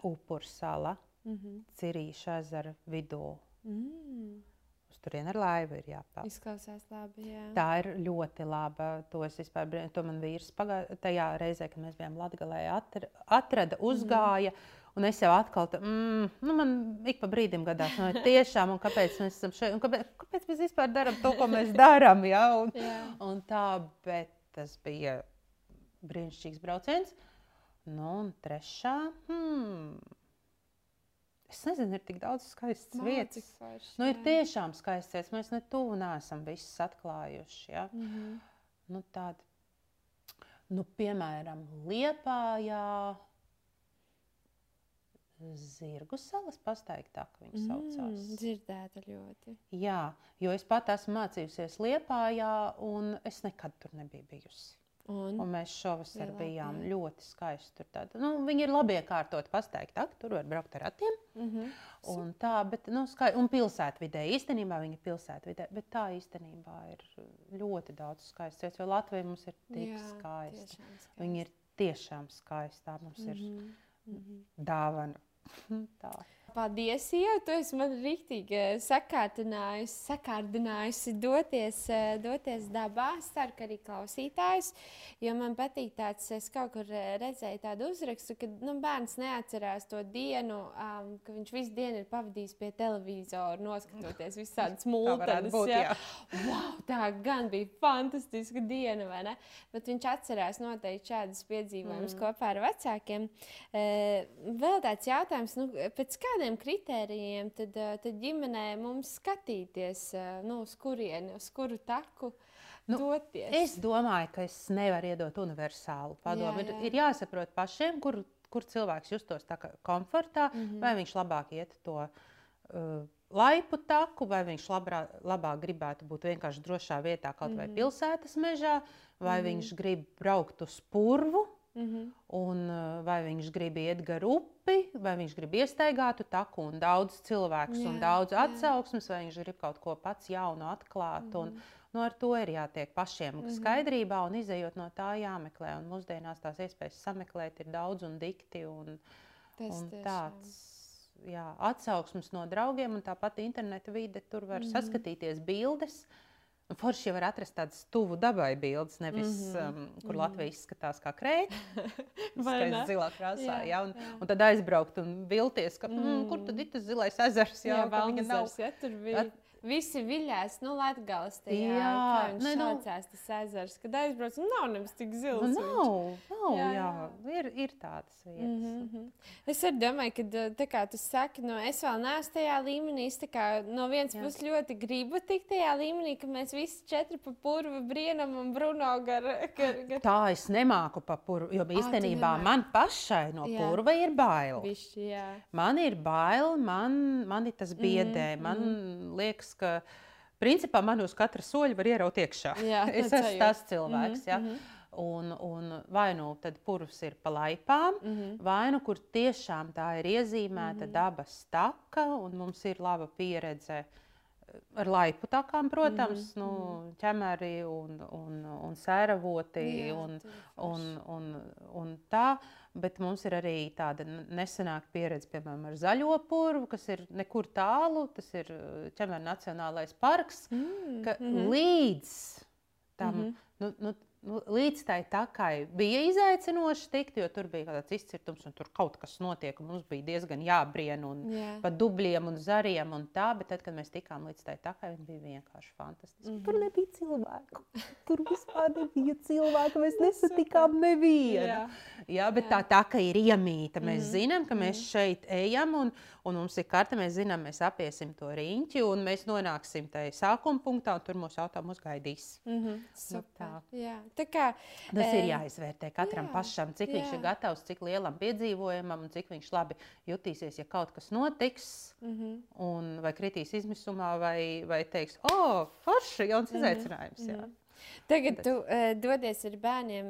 Upursala mm -hmm. Cirīša ezera vidū. Mm. Uz turieni ar laivu ir jāpār. Izklausās labi. Jā. Tā ir ļoti laba. To vispār, to man vīrs pagā, tajā reizē, kad mēs bijām atra, atrada, uzgāja. Mm. Un es jau atkal, tā, mm, nu man ik pa brīdim gadās, nu, tiešām, un kāpēc mēs esam šeit, un kāpēc, kāpēc mēs vispār darām to, ko mēs darām, ja? un, yeah. un tā, bet tas bija brīnišķīgs brauciens. Nu, un trešā, hmm, Es nezinu, ir tik daudz skaistas Mā, vietas. Forši, nu, ir tiešām skaistas vietas. Mēs ne tuvu neesam visas atklājuši. Ja? Mm -hmm. nu, tādi, nu, piemēram, Liepājā. Zirgu salas pastaiktā, kā viņas mm, saucās. Dzirdēta ļoti. Jā, jo es pat esmu mācījusies Liepājā, un es nekad tur nebiju bijusi. Un, un mēs šovasar Lielāk, bijām jā. ļoti skaisti. Tur nu, viņi ir labi iekārtoti, pasteigti. Tur var braukt ar ratiem. Mm -hmm. un tā, bet, nu, skai, un pilsētvidē īstenībā viņi ir pilsētvidē, bet tā īstenībā ir ļoti daudz skaists vietas, jo Latvija mums ir tik jā, skaista. Viņi ir tiešām skaisti. Tā mums mm -hmm. ir mm -hmm. dāvana Tā. Paldies, jau tu esi man rīktīgi eh, sakārtinājusi, sakārdinājusi doties, eh, doties dabā. Es ceru, ka arī klausītājs, jo man patīk tāds, es kaut kur eh, redzēju tādu uzrakstu, ka nu, bērns neatcerās to dienu, um, ka viņš visu dienu ir pavadījis pie televizora, noskatoties visādas būt, jā. wow, tā gan bija fantastiska diena, vai ne? Bet viņš atcerās noteikti šādas piedzīvojumus mm. kopā ar vecākiem. Uh, vēl tāds jautājums, nu, pēc kāda kādiem kritērijiem tad, eh, tad ģimenē mums skatīties, eh, nu, uz kurieni, uz kuru taku? Nu, doties? es domāju, ka es nevaru iedot universālu padomu. Jā, jā. Ir, ir jāsaprot pašiem, kur, kur cilvēks justos komfortā, mm -hmm. vai viņš labāk iet to uh, laipu taku, vai viņš labrā, labāk gribētu būt vienkārši drošā vietā, kaut mm -hmm. vai mhm. pilsētas mežā, vai mm -hmm. viņš grib braukt uz purvu. Mm -hmm. Un, uh, vai viņš grib iet gar upi, vai viņš grib iestaigātu taku, un daudz cilvēku, un daudz atsauksmes, vai viņš grib kaut ko pats jaunu atklāt. Mm -hmm. un, mhm. nu, ar to ir jātiek pašiem mm -hmm. skaidrībā, un izējot no tā jāmeklē. Un mūsdienās tās iespējas sameklēt ir daudz un dikti. Un, Tas un tāds, jā, atsauksmes no draugiem, un tāpat interneta vide, tur var mm -hmm. saskatīties bildes. Uh, Forši jau var atrast tādas tuvu dabai bildes, nevis mm -hmm. um, kur mm -hmm. Latvija izskatās kā krēta. Vai ne? Zilā krāsā. Jā, ja, un, jā. un tad aizbraukt un vilties, ka, mm. Mm, kur tad ir tas zilais ezers. Jā, jā vēl nav. Ja, tur bija. At, Visi viļās, nu, Latvijas tajā, jā, kā viņš ne, nu, saucās, tas ezers, kad aizbrauc, nu, nav nemaz tik zils. Nu, nav, nav, jā, jā. jā. Ir, ir tādas vietas. Mm -hmm. Es arī domāju, ka, tā kā tu saki, nu, es vēl neesmu tajā līmenī, es tā kā no vienas puses ļoti gribu tikt tajā līmenī, ka mēs visi četri pa purvu brienam un Bruno gar, gar, gar... Tā es nemāku pa purvu, jo īstenībā ah, man pašai no jā. purva ir bail. Bišķi, jā. man ir bail, man, man ir tas biedē, mm -hmm. man mhm. liekas, liekas, ka principā man uz katra soļa var ieraut iekšā. Jā, es esmu tas cilvēks. Mm -hmm. ja? Mhm. Un, un vai nu tad purvs ir pa laipām, mm -hmm. vai nu kur tiešām tā ir iezīmēta mm -hmm. dabas taka, un mums ir laba pieredze ar laipu takām, protams, mm -hmm. nu, ķemeri un, un, un sēravoti Jā, un, un, un, un tā. Bet mums ir arī tāda nesenāka pieredze, piemēram, ar zaļo purvu, kas ir nekur tālu. Tas ir uh, Čemēra Nacionālais parks. Mm, mm -hmm. Līdz tam, mm -hmm. nu, nu, līdz tai takai bija izaicinoši tikt, jo tur bija kaut kāds izcirtums, un tur kaut kas notiek. Mums bija diezgan jābrien un yeah. pa dubļiem un zariem un tā, bet tad, kad mēs tikām līdz tai takai, viņi bija vienkārši fantastiski. Mm -hmm. Tur nebija cilvēku. Tur vispār nebija cilvēku. Mēs nesatikām nevienu. Yeah. Jā, bet Jā. tā taka ir iemīta. Mēs mm -hmm. zinām, ka mēs -hmm. šeit ejam un, un mums ir karte. Mēs zinām, mēs apiesim to riņķi un mēs nonāksim tajā sākuma punktā, un tur mūsu auto gaidīs. Mm -hmm. Nu, tā. Jā. Kā, Tas e, ir jāizvērtē katram jā, pašam, cik jā. viņš ir gatavs, cik lielam piedzīvojumam un cik viņš labi jutīsies, ja kaut kas notiks, mm -hmm. un, vai kritīs izmisumā, vai, vai teiks, o, oh, forši, jauns mm -hmm. izaicinājums. Jā. Mm -hmm. Tagad tu uh, dodies ar bērniem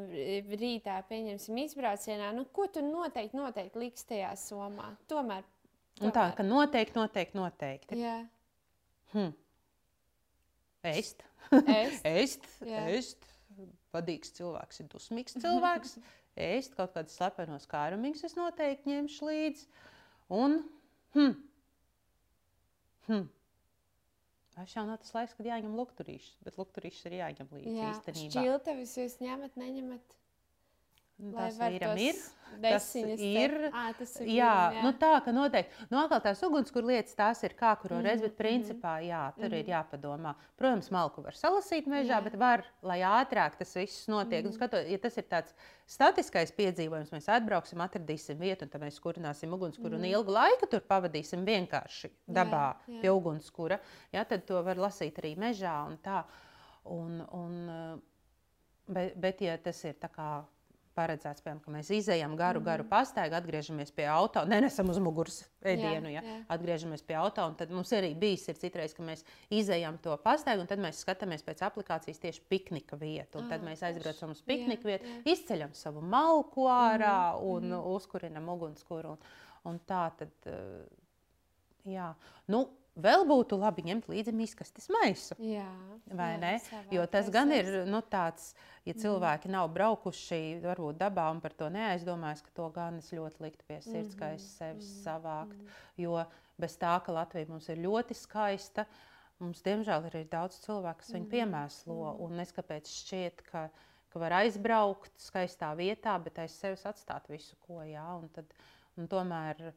rītā, pieņemsim, izbraucienā. Nu, ko tu noteikti, noteikti liks tajā somā? Tomēr. tomēr. Tā, ka noteikti, noteikti, noteikti. Jā. Hm. Ēst. Ēst. ēst. ēst vadīgs cilvēks ir dusmīgs cilvēks. Ēst kaut kādas slepenos kārumiņus es noteikti ņemšu līdzi. Un, hm, hm. Tas jau nav tas laiks, kad jāņem lukturīšus, bet lukturīšus ir jāņem līdzi Jā, īstenībā. Šķiltavis jūs ņemat, neņemat? Tas vīram ir. Tas ir. À, tas ir jā, jā. Nu tā, ka noteikti. Nu, atkal tās ugunskura lietas, tās ir kā kuru mm -hmm. reizi, bet principā, jā, tur mm -hmm. ir mhm. jāpadomā. Protams, malku var salasīt mežā, jā. bet var, lai ātrāk tas viss notiek. Mm -hmm. Skatot, ja tas ir tāds statiskais piedzīvojums, mēs atbrauksim, atradīsim vietu, un tad mēs kurināsim ugunskura mm -hmm. un mhm. ilgu laiku tur pavadīsim vienkārši dabā jā, jā. pie ugunskura. Jā, tad to var lasīt arī mežā un tā. Un, un, bet, bet, ja tas ir tā kā paredzēts, piemēram, ka mēs izējām garu, mm -hmm. garu pastaigu, atgriežamies pie auto, nenesam uz muguras ēdienu, jā, ja, jā. atgriežamies pie auto. Tad mums arī bijis citreiz, ka mēs izējām to pastaigu, un tad mēs skatāmies pēc aplikācijas tieši piknika vietu. Un tad mēs aizbraucam uz piknika vietu, izceļam savu malku ārā mm -hmm. un mm -hmm. uzkurinam ugunskura. Un, un tā tad, jā. Nu, vēl būtu labi ņemt līdzi miskastes maisu. Jā, vai jā, ne? Jo tas taisnība. gan ir nu, tāds, ja cilvēki nav braukuši varbūt dabā un par to neaizdomājas, ka to gan es ļoti liktu pie sirds, kā es sevi savākt. Jo bez tā, ka Latvija mums ir ļoti skaista, mums diemžēl ir arī daudz cilvēku, kas viņu piemēslo. Un es kāpēc šķiet, ka, ka var aizbraukt skaistā vietā, bet aiz sevis atstāt visu, ko jā. Un tad, un tomēr,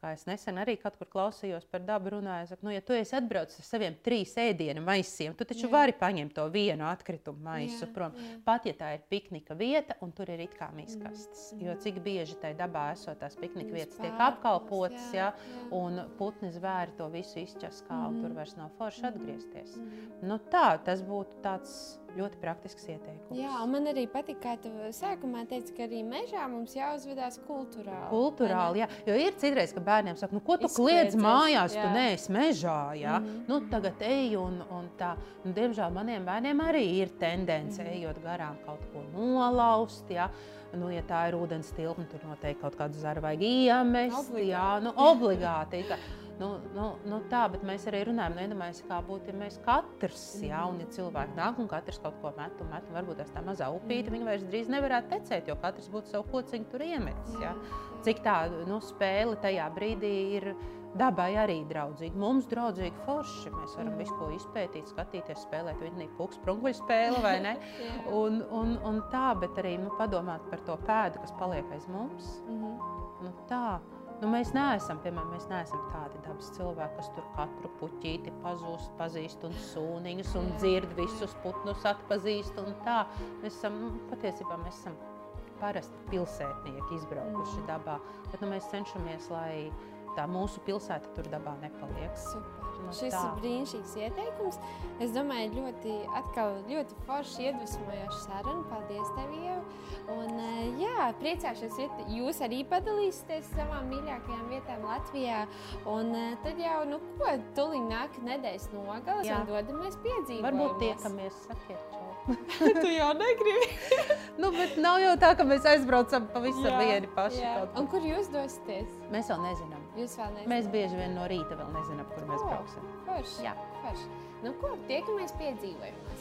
kā es nesen arī kaut kur klausījos par dabu, runāju, saku, nu, ja tu esi atbraucis ar saviem trīs ēdienu maisiem, tu taču Jā. vari paņemt to vienu atkritumu maisu Jā, prom. jā. Pat ja tā ir piknika vieta, un tur ir it kā miskastes. Jo cik bieži tajā dabā esot tās piknika vietas tiek apkalpotas, jā, jā, un putni zvēri to visu izķaskā, un tur vairs nav forši atgriezties. Nu, tā, tas būtu tāds ļoti praktisks ieteikums. Jā, un man arī patīk, kā tu sākumā teici, ka arī mežā mums jāuzvedās kultūrāli. Kultūrāli, jā. Jo ir citreiz, ka bērniem saka, nu, ko tu kliedz mājās, jā. tu neesi mežā. Jā? Mm. -hmm. nu, tagad ej un, un tā. Nu, diemžēl maniem bērniem arī ir tendence, mm. -hmm. ejot garām kaut ko nolaust. Jā. Nu, ja tā ir ūdens tilpne, tur noteikti kaut kādu zaru vajag iemest. Obligāti. Jā, nu, obligāti. Tā. Nu, nu, nu tā, bet mēs arī runājam, nu, iedomājieties, kā būtu, ja mēs katrs, jā, un ja cilvēki nāk un katrs kaut ko met, un met, un varbūt tās tā mazā upīte, viņa vairs drīz nevarētu tecēt, jo katrs būtu savu kociņu tur iemetis. Jā. Cik tā nu, spēle tajā brīdī ir dabai arī draudzīga. Mums draudzīga forši. Mēs varam Mhm. visu ko izpētīt, skatīties, spēlēt vidinīgu puķu sprunguļu spēli vai ne. Un, un, un tā, bet arī nu, padomāt par to pēdu, kas paliek aiz mums. Mhm. Nu, tā. Nu, mēs neesam, piemēram, mēs neesam tādi dabas cilvēki, kas tur katru puķīti pazūst, pazīst un sūniņus un dzird visus putnus, atpazīst. un tā. Mēs esam, nu, patiesībā mēs esam parasti pilsētnieki, izbraukuši Mhm. dabā. Bet nu, mēs cenšamies, lai tā mūsu pilsēta tur dabā nepaliek. Super. Nu, Šis tā. ir brīnišķīgs ieteikums. Es domāju, ļoti, atkal, ļoti forši iedvesmojoša saruna. Paldies, tev, Ieva. Un, eh, jā, priecāšos, ja jūs arī padalīsieties savām mīļākajām vietām Latvijā. Un eh, tad jau, nu, ko, tuliņ nāk nedēļas nogales Jā. un dodamies piedzīvot. Varbūt tiekamies, sakiet. tu jau negribi. nu, bet nav jau tā, ka mēs aizbraucam pavisam vieni paši. jā. Un kur jūs dosieties? Mēs vēl nezinām. Jūs vēl nezināt. Mēs bieži vien no rīta vēl nezinām, kur mēs O. brauksim. Forši. Jā. Forši. Nu, ko, tiekamies piedzīvojumos.